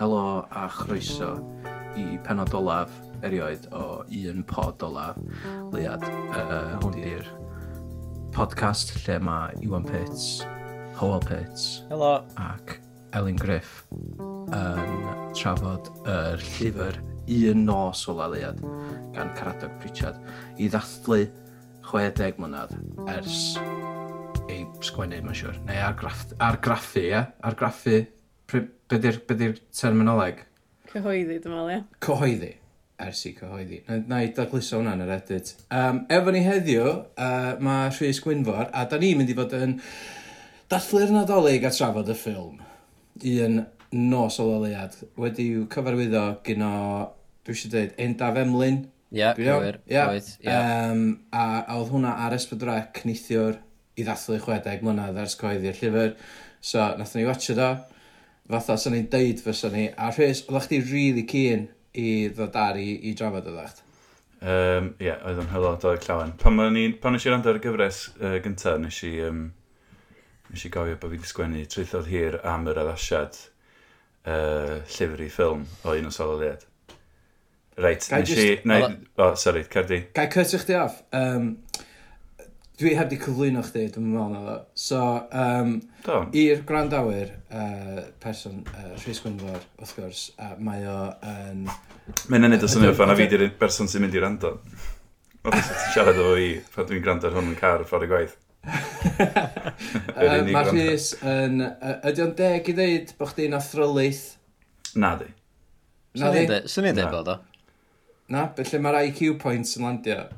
Helo a chroeso i penod olaf erioed o un pod olaf liad. Uh, hwn di'r podcast lle mae Iwan Pits, Howell Pits Helo. ac Elin Griff yn trafod yr llyfr Un Nos o Laliad gan Caradog Pritchard i ddathlu 60 mlynedd ers ei sgwennu, mae'n siwr, neu argraff, argraffu, ie? Argraffu, prim, Be di'r terminoleg? Cyhoeddi, dwi'n meddwl, ie. Cyhoeddi. Ersi cyhoeddi. Na na i dagluso hwnna yn yr edit. Um, efo ni heddiw, uh, mae Rhys Gwynfor, a da ni'n mynd i fod yn dathlu'r nadolig a trafod y ffilm. Un nos o loliad. i'w cyfarwyddo gyno, dwi eisiau dweud, Endaf Emlyn. Ia, cywir. Ia. A a oedd hwnna ar Esbydrec neithiwr i ddathlu 60 mlynedd ers coeddi'r llyfr. So, nath ni watcha do fatha sy'n ni'n deud fysa ni, a rhys, oeddech chdi really keen i ddod ar i, i drafod oeddech chdi? Um, Ie, yeah, oedd yn hylod o'r llawen. Pan, ni, pan nes i rand ar y gyfres uh, gyntaf, nes i, um, nes i gofio bod fi wedi sgwennu traethodd hir am yr addasiad uh, llyfr i ffilm o un o sololiad. Reit, nes i... Just... Neu, o, oh, sorry, Cardi. Gai cyrtio chdi off? Um, Dwi heb di cyflwyno chdi, dwi'n meddwl na fo. So, um, Do. i'r gwrandawyr, uh, person, uh, Rhys Gwynfor, wrth gwrs, uh, mae o yn... Mae'n enid o syniad fan, a fi di'r person sy'n mynd i rando. Oedd ti'n siarad o fi, pan dwi'n gwrando ar hwn yn car ffordd y gwaith. Mae Rhys yn... Uh, Ydy o'n deg i ddeud bod chdi'n athrylaeth? Na di. Na di? Swn i'n dweud bod o. Na, felly mae'r IQ points yn landio.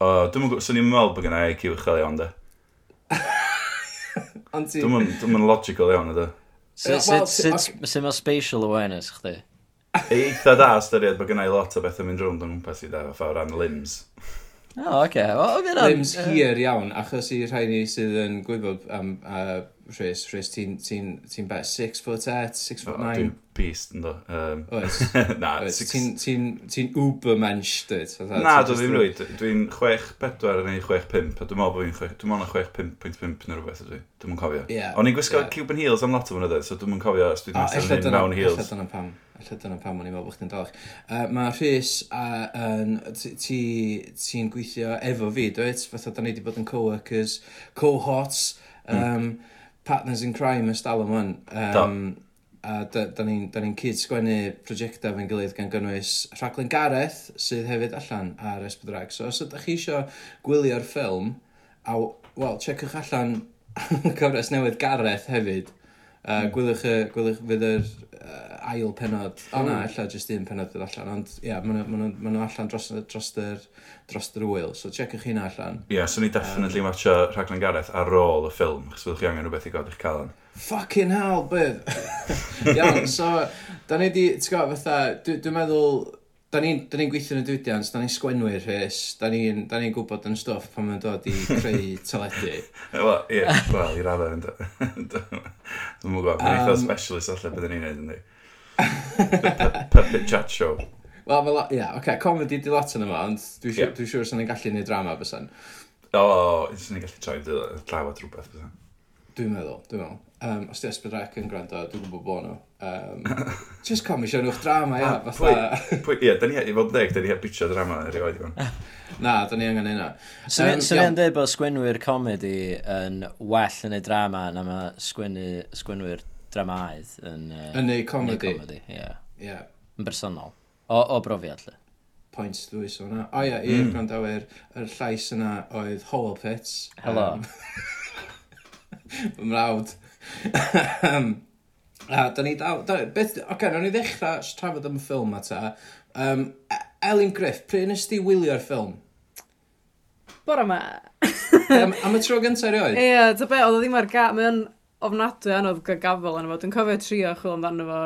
O, dwi'n meddwl, swn i'n meddwl bod gennau IQ uchel iawn, de. Ond ti... Dwi'n meddwl logical iawn, ydy. Sut mae spatial awareness, chdi? E, eitha da ystyried bod gennau lot o bethau mynd rownd o'n gwmpas i da, fa o ran limbs. O, oce. Limbs hir iawn, achos i rhai ni sydd yn gwybod am uh, Rhys, Rhys, ti'n ti, ti, bet 6 foot 8, 6 foot 9? Dwi'n beast, ynddo. Um, oes. Na, six... Ti'n ti, ti ubermensch, dyd? Na, dwi ddim rwy. Dwi'n 6-4 neu 6-5, a dwi'n meddwl bod fi'n 6, dwi'n meddwl 6-5.5 neu rhywbeth ydw i. Dwi'n mwyn cofio. Yeah, O'n i'n gwisgo yeah. Cuban heels am lot o fyny, so dwi'n mwyn cofio os dwi'n mynd yn mewn heels. Alla dyna pam. Alla dyna pam o'n i'n meddwl bod chdi'n dalach. Uh, Mae Rhys, ti'n gweithio efo fi, dwi'n fatha da ni wedi bod yn co-workers, cohorts, um, partners in crime ys dal ymwan. Um, a da, da ni'n ni cyd sgwennu prosiectau fe'n gilydd gan gynnwys rhaglen Gareth sydd hefyd allan ar Esbydrag. So os ydych chi eisiau gwylio'r ffilm, a wel, checwch allan cyfres newydd Gareth hefyd, uh, gwylwch, y, gwylwch fydd yr uh, ail penod. O na, hmm. ella jyst un penod dod allan. Ond ia, yeah, maen nhw ma ma allan dros, dros, yr, dros yr wyl. So checwch hynna allan. Ie, yeah, so ni definitely um, matcha rhaglen Gareth ar ôl y ffilm. Chos fyddwch chi angen rhywbeth i goda'ch calan. Fucking hell, bydd! Iawn, so, da ni di, ti'n gwybod, fatha, dwi'n dwi meddwl, da ni'n ni gweithio yn y diwydiant, da ni'n sgwenwyr rhys, da ni'n ni gwybod yn stwff pan mae'n dod i creu teledu. Wel, ie, wel, i raddau yn dod. Dwi'n mwyn gwybod, mae'n um, specialist allan byddwn ni'n neud yn di. The Puppet Chat Show. Wel, fel, ia, yeah, oce, okay, comedy di lot yn yma, ond dwi'n siŵr, yeah. dwi siŵr sy'n ni'n gallu neud drama bysyn. O, oh, sy'n gallu troi drafod rhywbeth bysyn. Dwi'n meddwl, dwi'n meddwl. Um, os di Esbydrec yn gwrando, dwi'n gwybod bod nhw. Um, just comi siarad nhw'ch drama, ia, ah, fatha... Pwy, ia, da ni, i fod deg, da ni heb bitio drama erioed i fan. Na, da ni angen hynna. Swn um, so i'n dweud bod sgwynwyr comedi yn well yn ei drama na mae sgwynwyr dramaidd yn... Uh, yn ei comedy. Yn comedy, ie. Yeah. Yn bersonol. O, o brofiad, lle. Points dwys o hwnna. O ia, i'r mm. grandawyr, yr llais yna oedd Howell Pits. Helo. Um, Fy mrawd. a, da ni dal... Da, beth, oce, okay, nawn ni ddechrau trafod am y ffilm ata. Um, Elin Griff, pryd nes ti wylio'r ffilm? Bore ma. am, am y tro gyntaf erioed? Ie, yeah, ta be, oedd o ddim ar gael. Mae'n ofnadwy anodd gael gafel yna fo. Dwi'n cofio trio chwil amdano fo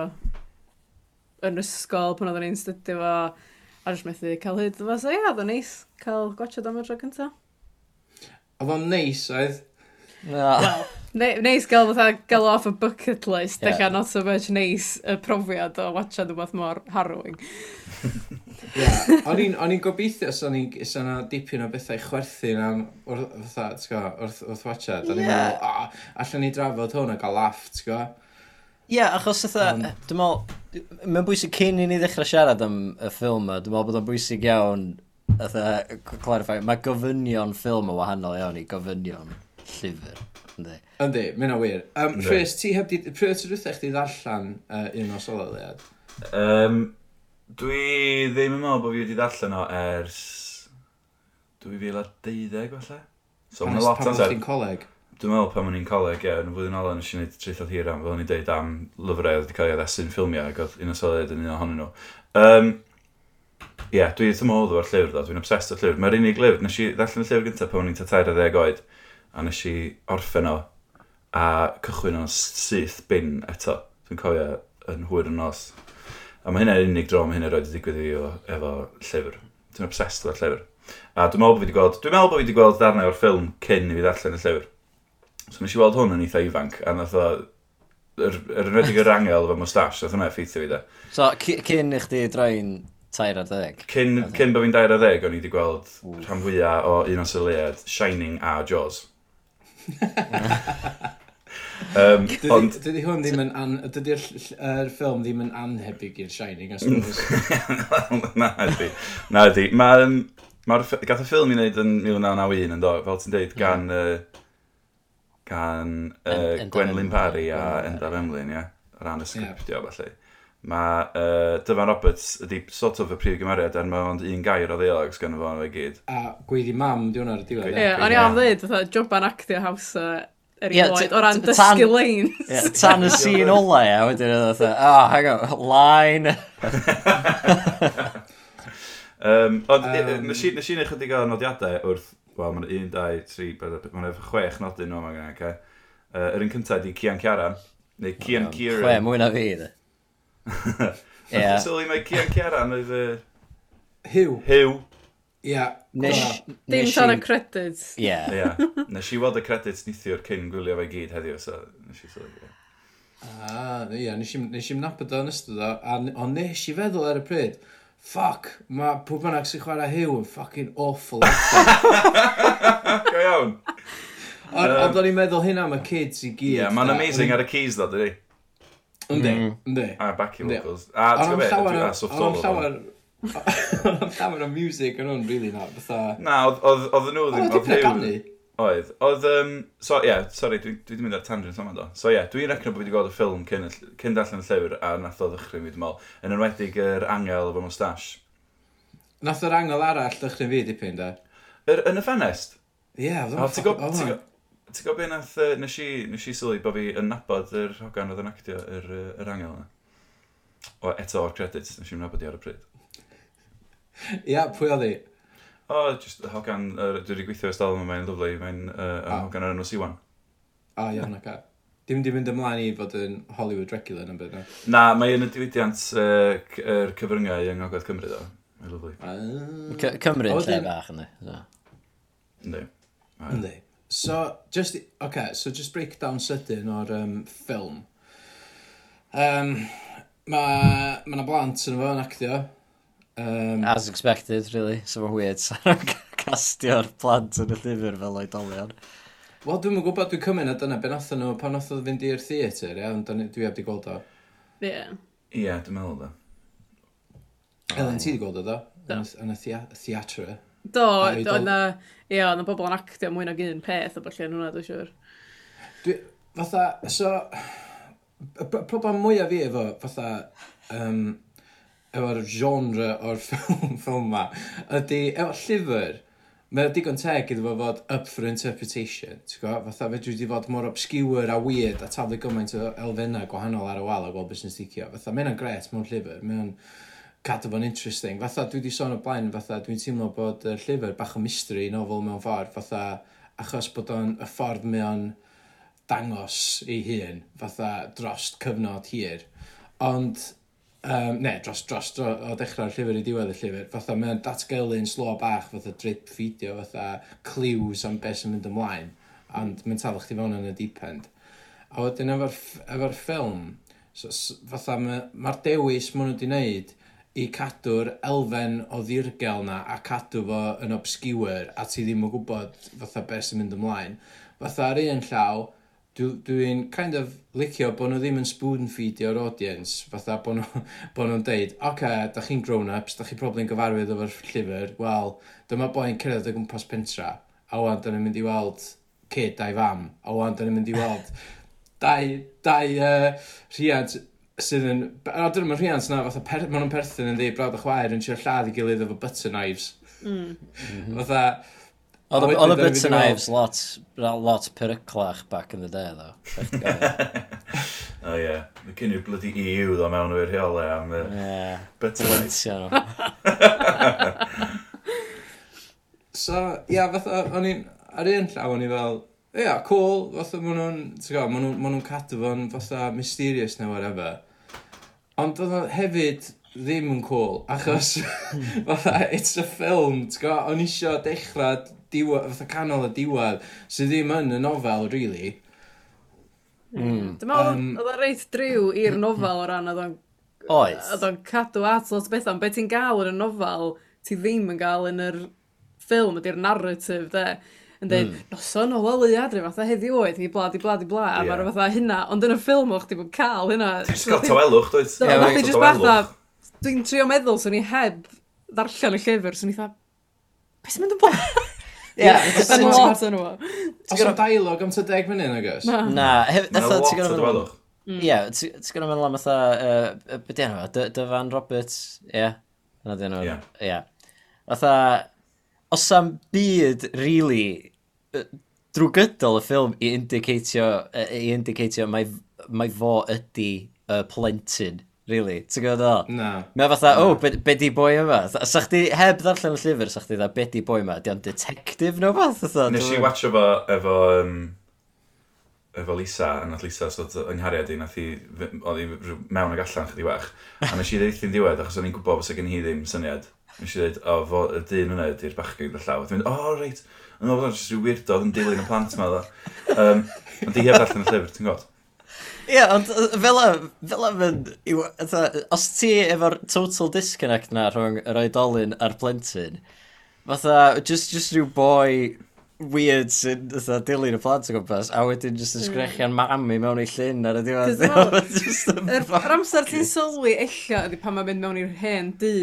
yn ysgol pan oedden ni'n studio fo. A jyst methu cael hyd. Fo, so ia, oedd o'n neis cael gwachod am y tro cyntaf. Oedd o'n neis, oedd? No. Well, ne neis gael fatha gael off y bucket list, yeah. dechrau not so much neis y profiad o watchad rhywbeth mor harrowing. Ie, o'n i'n- o'n i'n gobeithio os o'n i'n so na dipyn o bethau chwerthu na wrth, fatha, ti'n gwbo, wrth, wrth watchad. O'n i'n Ie. meddwl, "Ah, allan ni drafod hwn a gael laff, ti'n gwbo. Ie, yeah, achos ytha, um, dwi'n meddwl, mae'n bwysig cyn i ni ddechrau siarad am y ffilm yma, dwi'n meddwl bod o'n bwysig iawn, ytha, clarify, mae gofynion ffilm yn wahanol iawn i gofynion llyfr. Ynddi. Yndi, mynd o wir. Um, Rhys, ti heb di, pryd oedd ti rwythau chdi ddarllan uh, un o sololiad? Um, Dwi ddim yn meddwl bod fi wedi darllen o ers 2012 falle. So mae'n lot amser. Pan coleg? Dwi'n meddwl pan o'n i'n coleg, ie, yn y flwyddyn ola nes i wneud treithod hir am, fel o'n i'n deud am lyfrau oedd wedi cael ei addasu'n ffilmiau, ac oedd un o soliad yn un ohonyn nhw. Um, Ie, yeah, dwi ddim oedd o'r llyfr ddo, dwi'n obsessed o'r llyfr. Mae'r unig lyfr, nes i ddarllen y llyfr gyntaf pan o'n i'n tatair a ddeg oed, a nes i orffen o a cychwyn o'n syth bin eto. Dwi'n cofio yn hwyr yn nos. A mae hynna'r unig dro mae hynna roed i digwydd i fi efo llyfr. Dwi'n obsessed efo'r llyfr. A dwi'n meddwl bod fi wedi gweld, dwi'n meddwl bod fi wedi gweld darnau o'r ffilm cyn i fi ddarllen y llyfr. So nes i weld hwn yn eitha ifanc, a nath o, yr er, enwedig yr angel efo moustache, nath hwnna effeithio fi da. So cyn i chdi droi'n tair ar ddeg? Cyn, cyn bod fi'n dair ar ddeg, o'n i wedi gweld rhan fwyaf o un o syliad Shining a Jaws. Um, ond... Dydy hwn ddim yn... An... Dydy'r er ffilm ddim yn anhebyg i'r Shining, os Na, ydy. Na, ydy. Mae'r ma gath y ffilm i wneud yn 1991 yn do, fel ti'n deud, gan... Uh, gan uh, Gwenlyn Parry a Enda Emlyn, ia. Ran y sgriptio, felly. Mae uh, Dyfan Roberts ydi sort of y prif gymeriad, er mae ond un gair o ddeolog sgan fo i gyd. A gweiddi mam, di hwnna'r diwedd. Ie, o'n i am ddweud, fatha, joban actio hawsa er i erioed, o ran dysgu lein. Yeah, tan y sîn ola, ia, wedyn oedd oedd, oh, hang on, line. um, ond um, nes i neu chydig o nodiadau wrth, wel, mae'n 1, 2, 3, 4, mae'n efo chwech nodyn nhw, mae'n okay? uh, Yr un cyntaf di Cian Ciaran, neu Cian Ciaran. Chwe, mwy na fi, dde. Ie. Dwi'n sylwi mae Cian Ciaran oedd... Hyw. Hyw. Ia, Nes, Dim tan y credits. Ie. Yeah. Nes i weld y credits nithiwr cyn gwylio fe gyd heddiw, so nes i sylwi. Ah, ie, yeah, nes i'n nabod o'n ystod o, a, ond nes i feddwl ar y pryd, ffoc, mae pwy bynnag sy'n chwarae hiw yn fucking awful. Go iawn. Ond o'n i'n meddwl hynna am y kids i gyd. Ie, yeah, mae'n amazing ar y keys ddo, dydy. Yndi, mm. yndi. A backing vocals. A ti'n gwybod, a sofftol. Camer o music yn hwn, really, na, fatha... Na, oedd nhw ddim... Oedd nhw canu? Oedd. Oedd, um, so, ie, yeah, sorry, dwi, dwi wedi mynd ar tangent yma, do. So, ie, yeah, dwi'n recno bod wedi gweld y ffilm cyn, cyn darllen y llyfr, a nath o ddechrau fi, dwi'n meddwl, yn enwedig yr angel efo moustache. Nath o'r angel arall ddechrau fi dipyn, da? Er, yn y ffenest? Ie, yeah, oedd o'n... Ti'n gwybod beth nath, nes i, nes i sylwi bod fi yn nabod yr hogan oedd yn actio yr, yr angel yna? O, eto o'r credits, nes i'n nabod i ar y pryd. Ia, pwy oedd hi? O, oh, just hogan, uh, dwi wedi gweithio ystod yma, mae'n lyflu, mae'n uh, oh. hogan ar enw Siwan. O, iawn, ac. Dim di mynd ymlaen i fod yn Hollywood Dracula yn byd, no? Na, mae yn y diwydiant uh, er cyfryngau yng Ngogledd Cymru, do. Mae'n lyflu. Uh, Cymru yn lle bach, ynddi? Ynddi. Yndi. So, just, okay, so just break down sydyn o'r um, ffilm. Um, mae ma yna blant yn fo yn actio, Um, As expected, really. So mae'n weird. Sa'n castio'r plant yn y llyfr fel oedolion. Wel, dwi'n mwyn gwybod, dwi'n cymryd na dyna be nath nhw pan nath o fynd i'r theatr, ia, ond dwi heb di gweld o. Ie. Yeah. Ie, yeah, dwi'n meddwl da. Elen, ti di gweld o do? Do. Yn y theatr. Do, do, oedd na, ie, ond y bobl yn actio mwy nag un peth o falle yn hwnna, dwi'n siwr. Dwi, fatha, so, y problem mwyaf fi efo, fatha, um, efo'r genre o'r ffilm, ffilm ma, ydy, efo llyfr, mae o digon teg iddo fo fod up for interpretation, ti'n gwybod? Fatha fe dwi fod mor obscure a weird a taflu gymaint o elfennau gwahanol ar y wal a gweld beth sy'n sticio. Fatha, mae yna'n gret mewn llyfr, mae yna'n cadw fo'n interesting. Fatha, dwi wedi sôn o blaen, fatha, dwi'n teimlo bod y llyfr bach o mystery nofel mewn ffordd, fatha, achos bod o'n y ffordd mae o'n dangos ei hun, fatha, drost cyfnod hir. Ond, um, ne, dros, dros, dros o dechrau'r llyfr i diwedd y llyfr, fatha mae'n datgelu'n slo bach, fatha drip fideo, fatha clues am beth sy'n mynd ymlaen, ond mae'n taflu chdi fewn yn y deep end. A wedyn efo'r efo ffilm, so, fatha mae'r ma dewis maen nhw wedi wneud i cadw'r elfen o ddirgel na a cadw fo yn obscure a ti ddim yn gwybod fatha beth sy'n mynd ymlaen. Fatha ar un llaw, dwi'n dwi kind of licio bod nhw ddim yn spoon feedio'r audience, fatha bod nhw'n bo nhw deud, oce, okay, da chi'n grown-ups, da chi'n probably'n gyfarwydd efo'r llyfr, wel, dyma boi'n cyrraedd o gwmpas pentra, a wan, da ni'n mynd i weld kid a'i fam, a wan, da ni'n mynd i weld dau, dau uh, rhiant sydd yn... O, dyn nhw'n rhiant na, fatha, per, maen nhw'n perthyn yn ddi, brawd a chwaer yn siarad lladd i gilydd efo butter knives. Mm. fatha, Oedd y bits and knives lot, lot peryclach back in the day, ddo. o ie. Mae cyn i'r bloody EU ddo mewn o'r rheolau am uh, yeah. bits and knives. so, ia, yeah, fatha, o'n i'n, ar un llaw o'n i fel, ia, yeah, cool, fatha maen nhw'n, ti'n gwybod, maen nhw'n nhw cadw fo'n fatha mysterious neu whatever. Ond oedd o hefyd, ddim yn cool, achos fatha, it's a film, ti'n gwybod, o'n isio dechrau diwedd, fatha canol y diwedd, sydd ddim yn y nofel, really. Mm. Dwi'n meddwl, um, oedd o'n reit driw i'r mm, nofel o ran oedd o'n... Oes. Oedd o'n cadw at lot o bethau, ond beth ti'n gael yn y nofel, ti ddim yn gael yn yr ffilm, ydy'r narrative, de yn dweud, mm. noson o lolio adre, fatha heddi oedd, i blad, i blad, i blad, yeah. a mae'r fatha hynna, ond yn y ffilm o'ch ti'n bod cael hynna. Ti'n gael tawelwch, dwi'n ti'n gael tawelwch. Dwi'n trio meddwl, swn i heb ddarllen y llyfr, swn i fatha, beth sy'n mynd yn bod? Ie, Yn lot yn yma. Os o dialog am ty deg munud, guess? Na, Mae'n lot o dweddwch. Ie, ti'n gwneud meddwl am fatha, beth yna, Dyfan Roberts, ie. Yna dyn nhw, ie. Fatha, os am byd, really, drwy gydol y ffilm i indicatio, i indicatio mai, mai fo ydy y plentyn really. Ti'n gwybod o? Na. Mae fatha, o, oh, be, be di boi yma? Sa chdi heb ddarllen y llyfr, sa chdi dda, be di boi yma? Di o'n detective no fath? Nes i watcho fo efo, um, efo Lisa, a nath Lisa sot yng Nghariad i, nath i, oedd i mewn ag allan chdi wach. A nes i ddeith i'n diwedd, achos o'n i'n gwybod fos gen i ddim syniad. Nes i ddeud, o, fo, y dyn yna ydy'r bachgyn y llaw. Dwi'n mynd, o, oh, reit. Yn oedd o'n just rhyw weirdo yn dilyn y plant yma, dda. Um, ond di heb allan y llyfr, ti'n gwybod? Ie, yeah, ond fel fel yn... Os ti efo'r total disconnect na rhwng yr oedolyn a'r plentyn, fatha, just, just rhyw boi weird sy'n fatha dilyn y plant o gwmpas, a wedyn just yn hmm. sgrechian mami mewn i llun ar y diwedd. Yr amser ti'n sylwi ella ydy pan mae'n mynd mewn i'r hen dŷ.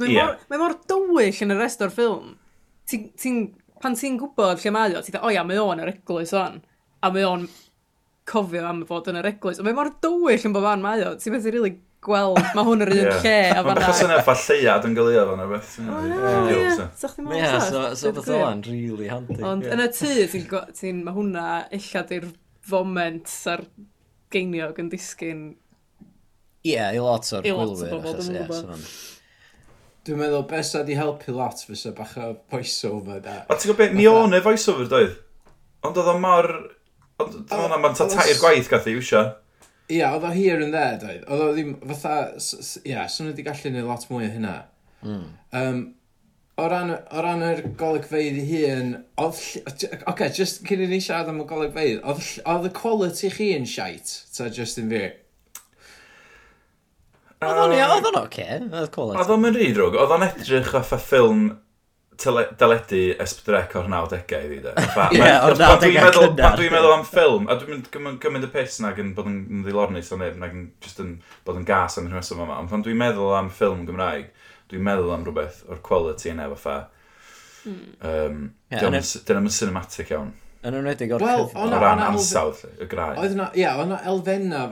Mae yeah. mor, mor dywyll yn y rest o'r ffilm. Ti, ti, pan ti'n gwybod lle mae o, ti'n dweud, o ia, mae o'n yr eglwys o'n. A mae o'n cofio am fod yn yr eglwys. Ond mae mor dywyll yn bod fan mae o. Ti'n beth i really gweld, mae hwn yr un yeah. lle a fanna. Mae'n syniad ffa lleiad yn golygu fo'n beth. O, ie. Sa'ch ddim ie, gwybod. so, so beth o'n really handy. Ond yn y tŷ, ti'n, mae hwnna illa di'r foment a'r geiniog yn disgyn. Ie, i lot o'r gwylwyr. I lot o bobl, dwi'n gwybod. Dwi'n meddwl, beth sa di helpu lot fysa bach o voiceover da. A ti'n gwybod beth, mi o'n e voiceover doedd? Ond oedd o mor Dwi'n meddwl ma'n ta tair gwaith gath i iwsio. Ia, oedd o here and there, doedd. Oedd o ddim, fatha, ia, swn wedi gallu neud lot mwy o hynna. Mm. Um, o ran, o ran yr golygfeidd i hun, oedd... Oce, okay, just cyn i ni siarad am y golygfeidd, oedd y quality chi yn shite, ta Justin fi? Oedd o'n i, oedd o'n oce, oedd quality. Oedd o'n mynd rhi drwg, oedd o'n edrych off y ffilm deledu ysbydrec o'r 90au iddi de. Ie, o'r 90au cynnar. Pan dwi'n meddwl am ffilm, a dwi'n mynd gymryd y piss nag yn bod yn ddilornus o neb, nag yn just yn bod yn gas am rhywbeth yma. Ond pan dwi'n meddwl am ffilm Gymraeg, dwi'n meddwl am rhywbeth o'r quality yna fatha. Mm. Um, Dyna'n yeah, cinematic iawn. Yn enwedig o'r well, cyfnod. O ran ansawdd y graen. Oedd yna, ia, yeah, o'na elfenna,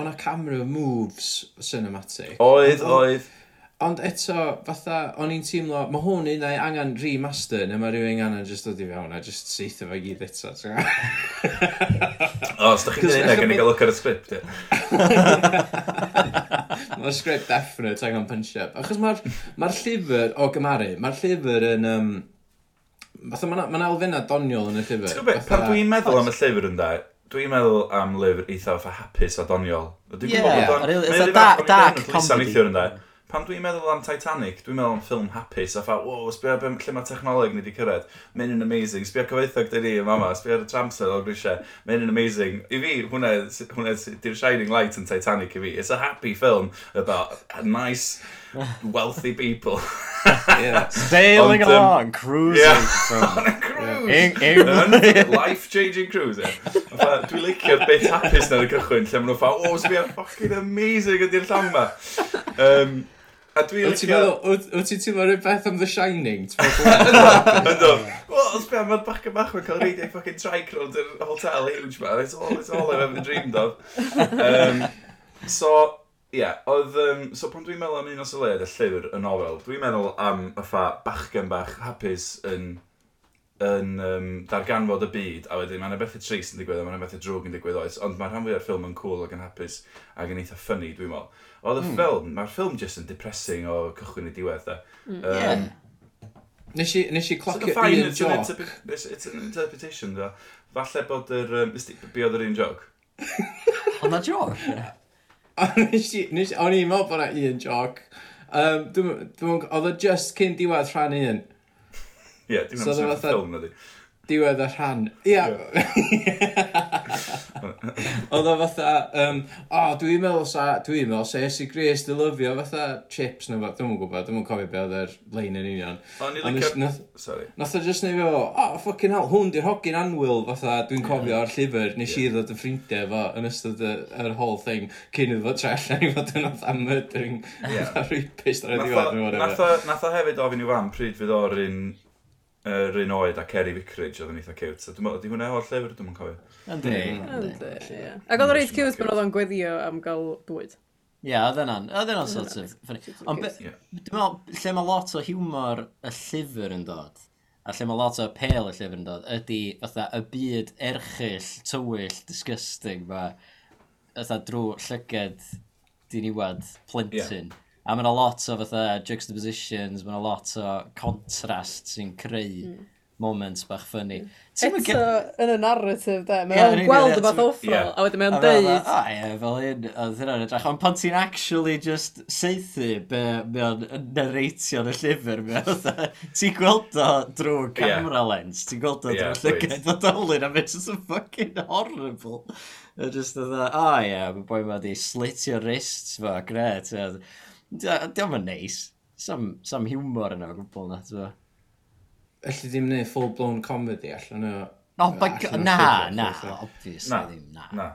o'na camera moves cinematic. Oedd, oedd. Ond eto, fatha, o'n i'n teimlo, mae hwn un ei angen remaster, neu mae rhywun angen just dod i fewn a just seitha fe gyd eto. o, os da chi'n gwneud hynna, gen i gael look ar y sgript, ie. Mae'r sgript definite angen punch-up. Achos mae'r ma llyfr, o gymaru, mae'r llyfr yn... Um, Fatha, mae'n ma elfennau doniol yn y llyfr. Ti'n gwybod, pan dwi'n meddwl am y llyfr yn da, dwi'n meddwl am lyfr eitha fatha hapus a doniol. Dwi'n gwybod, bod yeah, mae'n dark comedy. Pan dwi'n meddwl am Titanic, dwi'n meddwl am ffilm hapus a ffa, wow, sbio be, lle mae technoleg ni wedi cyrraedd. Mae'n yn amazing. Sbio cyfeithog dyn ni yn fama, sbio ar y tramser o grisiau. Mae'n yn amazing. I fi, hwnna, hwnna di'r shining light yn Titanic i fi. It's a happy film about a nice, wealthy people. yeah. Sailing Ond, um, along, cruising. Yeah, from, on a cruise. Yeah. In, Life-changing cruise, yeah. Dwi'n licio'r bit hapus na'r cychwyn, lle maen nhw'n ffa, oh, sbio, fucking amazing ydy'r llawn ma. Um, A dwi'n licio... meddwl, Wyt ti'n teimlo rhywbeth am The Shining? Ynddo. Wel, os mae'r bach yn bach yn cael reidio ffucking trike round yr hotel huge ma. It's all, it's all I've ever dreamed of. Um, so, ie, yeah, oedd... Um, so, pan dwi'n meddwl am un o syled y llyfr, y nofel, dwi'n meddwl am y ffa bachgen bach hapus yn yn um, darganfod y byd, a wedyn mae'n bethau trist yn digwydd, a mae'n bethau drwg yn digwydd oes, ond mae rhan fwy o'r ffilm yn cool ac yn hapus ac yn eitha ffynnu, dwi'n meddwl. Oedd y mm. ffilm, mae'r ffilm just yn depressing o cychwyn i diwedd, da. Mm. Um, yeah. Nes i, nes i clocio so un joc. It's, it's an interpretation, da. Falle bod yr... Um, be oedd yr un joc? Ond na joc? O'n i'n meddwl bod na un joc. Um, Dwi'n oedd o just cyn diwedd rhan un. Ie, yeah, dim ond sy'n ffilm, ydy. Diwedd y rhan. Ie. Yeah. Oedd o fatha, um, o, oh, dwi'n meddwl sa, dwi'n meddwl sa Esi Gris di lyfio fatha chips neu fath, dwi'n gwybod, dwi'n cofio be oedd yr lein yn union. O'n i licio, sorry. Nath o just neud o, o, ffucking hell, hwn di'r hogyn anwyl, fatha, dwi'n cofio o'r llyfr, nes i ddod yn ffrindiau fo yn ystod yr whole thing, cyn iddo fo trell, i fod yn fatha murdering, fatha rapist ar y diwedd. Nath o hefyd ofyn i fam pryd fydd o'r un yr un oed a Kerry Vicarage oedd yn eitha cute. So, dwi'n meddwl, hwnna o'r llyfr, dwi'n cofio. Yndi. Yndi, ie. Ac oedd o'n reit cute pan oedd o'n gweddio am gael bwyd. Ie, oedd yna'n, oedd yna'n sort of funny. Ond dwi'n meddwl, lle mae lot o humor y llyfr yn dod, a lle mae lot o apel y llyfr yn dod, ydy, fatha, y byd erchill, tywyll, disgusting, ma, fatha, drwy llyged diniwad plentyn. Yeah. A mae yna lot o fatha juxtapositions, mae yna lot o contrast sy'n creu mm. moments bach ffynnu. Eto, yn y narrative, de, mae'n yeah, gweld y bath offro, yeah. a wedyn mae'n deud... O, ie, fel un, oedd hynna'n edrych, ond pan ti'n actually just seithi be mae'n narratio yn y llyfr, ti'n gweld o drwy camera lens, ti'n gweld o yeah, drwy llygaid o dolyn, a mae'n just fucking horrible. Just oedd o, o ie, mae boi ma di slitio wrists fo, gret. Yeah. Diolch yn neis. Sam, sam humor yna o gwbl na, ti'n Elly ddim neud full-blown comedy allan o... No, na, na, obviously na, ddim, na. Na,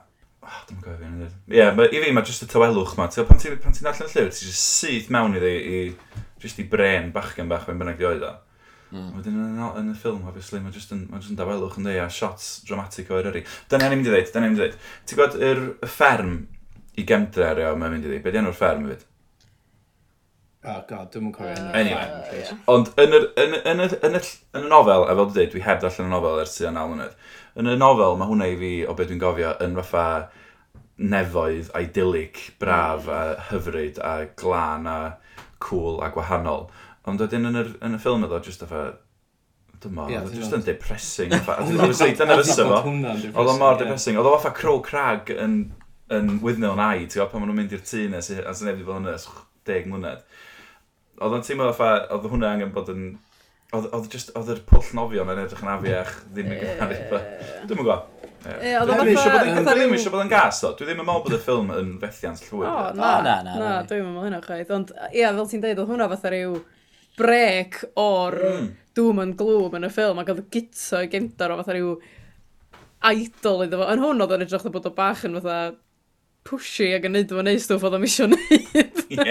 Oh, dwi'n gofio fi'n edrych. Ie, yeah, i fi mae jyst y tywelwch ma. Pan ti'n pan ti allan y llyfr, ti'n just syth mewn iddi i, just i bren bachgen bach fe'n bynnag dioed o. Mm. Wedyn yn, yn y ffilm, obviously, mae jyst yn, ma yn dawelwch yn dweud a shots dramatic o'r yri. Dyna ni'n mynd i ddweud, dyna ni'n mynd i ddweud. Ti'n gwybod, y fferm i gemdra ar yma mynd i ddweud, di enw'r fferm i fyd? Oh god, dwi'n mwyn cofio hynny. Anyway, ond yn, yr, yn, yn, yn, yn, yn y nofel, a fel dwi'n dweud, dwi heb darllen y nofel ers tua'n naw mlynedd. Yn y nofel, mae hwnna i fi, o beth dwi'n gofio, yn fatha nefoedd idyllic, braf a hyfryd a glân a cool a gwahanol. Ond wedyn yn, yr, yn y ffilm ydo, jyst efo dyma, yeah, just yn depressing. Obviously, dyna fysym o. Oedd o mor depressing. Oedd o fatha crow crag yn, yn Wydnil yn ai, ti'n gwybod, pan maen nhw'n mynd i'r tŷ nes, a sy'n nefyd fel hynny, deg mlynedd. Oedd o'n teimlo fatha, oedd hwnna angen bod yn... Oedd, oedd, just, oedd yr pwll nofio yn edrych yn afiach, ddim yn gymharu. Dwi'n yn gwybod. Ie, oedd o'n fatha... Dwi'n eisiau bod yn gas, ddo. Dwi ddim yn meddwl bod y ffilm yn fethiant llwyr. O, na, na, na. Na, dwi'n meddwl hynna chwaith. Ond, ia, fel ti'n deud, oedd hwnna fatha rhyw brec o'r mm. doom and gloom yn y ffilm ac oedd gyto i gendar o fatha rhyw idol iddo fo. Yn hwn oedd o'n edrych bod o bach yn fatha pushy ac yn neud o'n neud stwff oedd o'n misio neud. Ie.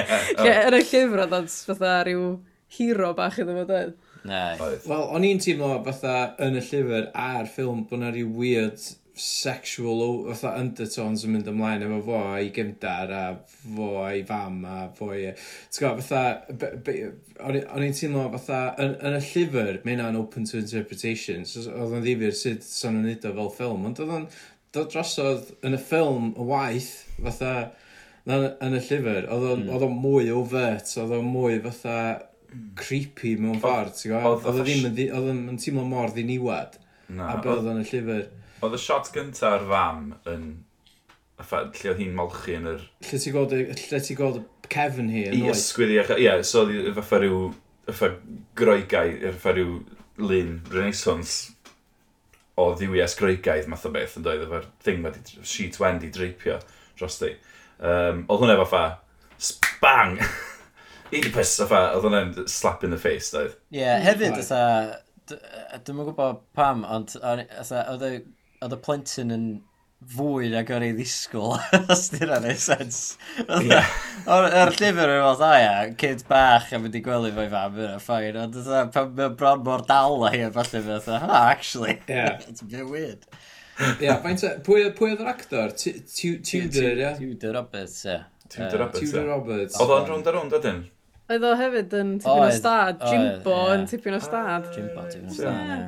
Yn y llyfr oedd o'n fatha rhyw hero bach iddo fo dweud. Wel, o'n i'n teimlo fatha yn y llyfr a'r ffilm bod yna rhyw weird sexual fatha undertones yn mynd ymlaen efo fo a'i gymdar a fo a'i fam a fo i... T'w gwybod, fatha... O'n i'n teimlo fatha... Yn, yn y llyfr, mae hynna'n open to interpretation. So, oedd o'n ddifur sut sa'n nhw'n neud o fel ffilm, ond oedd o'n dod drosodd yn y ffilm y waith, fatha, na, yn y llyfr, oedd o'n mm. mwy overt, oedd o'n mwy fatha creepy mewn ffordd, ti'n gwybod? Oedd o ddim yn, yn teimlo mor ddiniwad, a be oedd o'n y llyfr. Oedd y shot gyntaf fam yn lle oedd hi'n molchi yn yr... Lle ti'n gweld, lle ti'n gweld Kevin hi yn oed? I ysgwydd i achos, ie, so oedd fatha rhyw, fatha groegau, fatha rhyw lun renaissance o ddiwias greigaidd math o beth yn dweud efo'r thing wedi, sheet wendi dreipio dros di. Um, oedd hwnna fatha, bang! Un pys, fatha, oedd hwnna'n slap in the face, doedd. Ie, yeah, hefyd, oedd Dwi'n yn gwybod pam, ond oedd y plentyn yn fwy nag o'n ei ddisgwyl, os dyn nhw'n ei sens. Yr llyfr yn fath, a ia, cyd bach a mynd i gwely fo'i fam yna, ffain, ond pan mae'n bron mor dal a hi, falle fe, oh, actually, yeah. it's a bit weird. Ia, faint, pwy oedd yr actor? Tudor, ia? Tudor Roberts, ia. Tudor Roberts, Tudor Roberts. Oedd o'n rwnd a rwnd, ydyn? Oedd o hefyd yn tipyn o stad, Jimbo yn tipyn o stad. Jimbo, tipyn o stad, ia.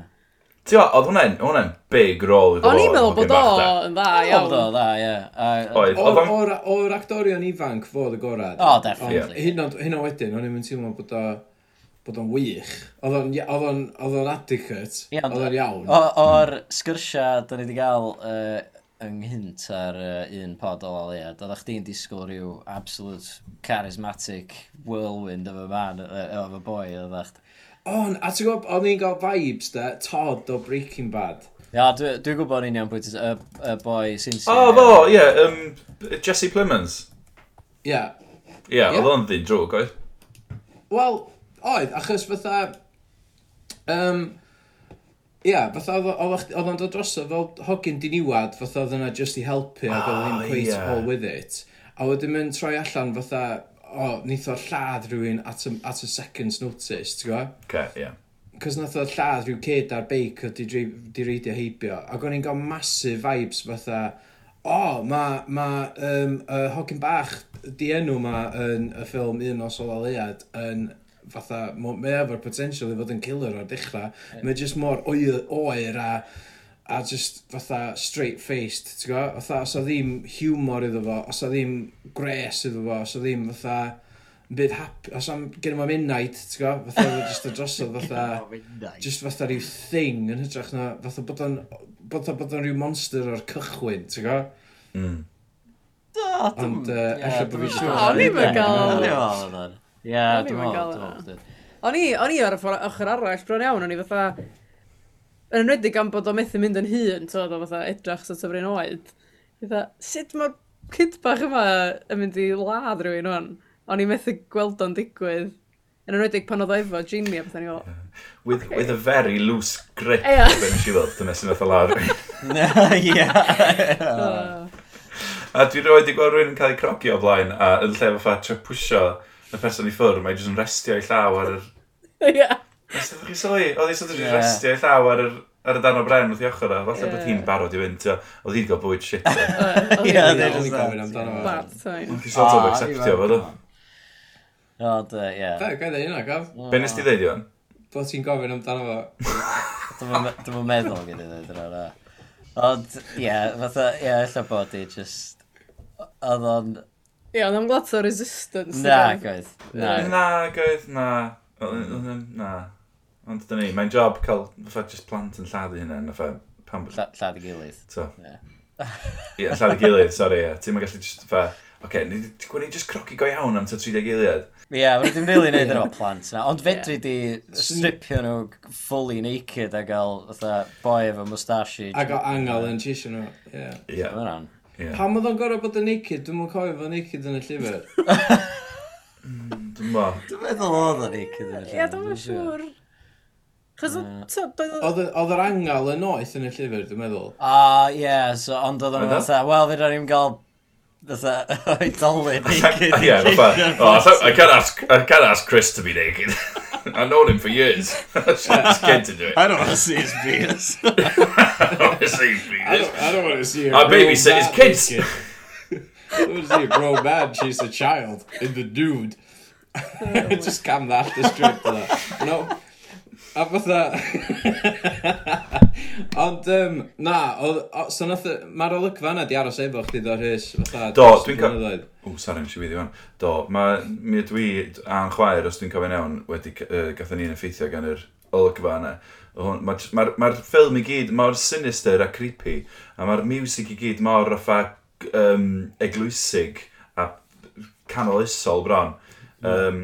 Ti'n gwbod, oedd hwnna'n hwnna big rôl iddo fo. O'n i'n meddwl bod o yn dda iawn. Oedd o dda, ie. Oedd. O'r actorion ifanc fod y gorau. O, definitely. Hyn o wedyn, o'n i'n mynd teimlo bod o bod o'n wych. Oedd o'n adequate. Oedd o'n iawn. O'r sgyrsiau, da ni wedi cael uh, ynghynt ar uh, un pod o Laliad, oedd chdi'n disgwyl rhyw absolute charismatic whirlwind of a man, uh, of a boy, oedd chdi. On, a ti'n gwybod, o'n i'n gael vibes da, Todd o Breaking Bad. Ia, dwi'n dwi gwybod ni'n iawn pwy y uh, uh, boi sy'n sy'n... O, fo, ie, um, Jesse Plemons. Ie. Ie, oedd o'n ddyn drwg, oedd? Wel, oedd, achos fatha... Um, Ia, yeah, fatha oedd o'n dod droso fel hogyn diniwad, fatha oedd yna just i helpu ac oedd ddim ah, cweit all with it. A wedyn mynd troi allan fatha o, nith o'r lladd rhywun at a, at a second's notice, ti'n gwybod? Okay, yeah. Cos nath o'r lladd rhyw kid ar beic o di, di reidio heibio, ac o'n i'n gael massive vibes fatha, o, oh, mae ma, um, uh, hogyn bach di enw ma yn y ffilm Un os o laliad yn fatha, mae e efo'r potential i fod yn killer o'r dechrau, mae e jyst mor oer, oer a a just fatha straight-faced, ti'n go? Fatha, os o ddim humor iddo fo, os o ddim gres iddo fo, os o ddim fatha byd happy, os am gen i ma midnight, ti'n go? Fatha, just o drosodd, fatha, just fatha rhyw thing yn hytrach na, fatha bod o'n, bod o'n, bod o'n rhyw monster o'r cychwyn, ti'n go? Mm. Ond, ella bod fi'n siŵr. O'n i'n gael. Ie, dwi'n gael. O'n i, o'n i ar y ffordd ochr arall, bron iawn, o'n i fatha, Yn enwedig am bod o methu mynd yn hun, tywed o fatha edrach sort of rhan oed. Fatha, sut mae'r cyd bach yma yn mynd i ladd rhywun o'n? O'n i methu gweld o'n digwydd. Yn enwedig pan oedd o efo Jimmy a bethau ni o. With, okay. with a very loose grip, yeah. ben si fel, dyna sy'n meddwl ar Ia. A dwi roed i gweld rhywun yn cael ei crogi o blaen, a yn lle fatha ffa pwysio y person i ffwrdd, mae jyst yn restio ei llaw ar yr... Ie. Oedd chi sylwi? Oedd hi sort of restio ei llaw ar, ar y dan o bren wrth i ochr o. Falle bod hi'n barod i fynd. Oedd hi'n gael bwyd shit. Ie, oedd hi'n gofyn amdano. Bad time. Ah, uh, oedd hi sort of acceptio fod o. Oedd, ie. Fe, gael ei hynna, gaf. Be nes ti ddeud i fan? Bod ti'n gofyn amdano fo. Dwi'n meddwl gyda ddeud yr ara. Ond, ie, fatha, ie, ella bod hi just... Oedd o'n... Ie, ond am lot o resistance. Na, gwaith. Na, goedd, na. Na. Ond dyna ni, mae'n job cael fatha just plant yn lladd hynna, na fa pan... Lla, lladd i gilydd. So. Ie, yeah. yeah, lladd i gilydd, sori, ie. Yeah. Ti'n gallu just fatha... Oce, okay, ni wedi gwneud just croci go iawn am ta 30 gilydd. Ie, yeah, wedi ddim rili yn efo plant na. Ond fedri di stripio nhw fully naked a gael fatha boi efo mustache. A gael angel yn tisio nhw. Ie. Ie. Yeah. Pam oedd o'n gorau bod yn naked? Dwi'n mwyn cofio fo naked yn y llyfr. Mm, dwi'n meddwl oedd o'n naked yn y llyfr. Ie, dwi'n siŵr. Chos o- so, doedd o... Oedd y- oedd yr angel yn oeth yn y llyfr, dwi'n meddwl. Ah, a, ie, so, ond oedd o'n Oedd o? fatha, wel, fydda ni'n gael fatha oedolyn naked. Ie, fatha, oh, I can't ask, I can't ask Chris to be naked. I've known him for years. It's scared to do it. I don't want to see his penis. Obviously, I don't, I don't want to see a Our grown babysit his man kids. naked. I want to see a grown man chase a child in the dude. Just cam that, the strip that. No. A fatha... Ond, um, na, oedd... o- So nath... y- Mae'r olygfa yna di aros efo chdi ddo'r hys, fatha... Do, dros y dwi'n ca- blynyddoedd. O, sori, nes i fydd i fan. Do, mae mi ydw i a'n chwaer, os dwi'n cofio'n iawn, wedi uh, gatho ni'n effeithio gan yr olygfa yna. Mae'r ma, ma ffilm i gyd mor sinister a creepy, a mae'r music i gyd mor raffa um, eglwysig a canolisol bron. Um,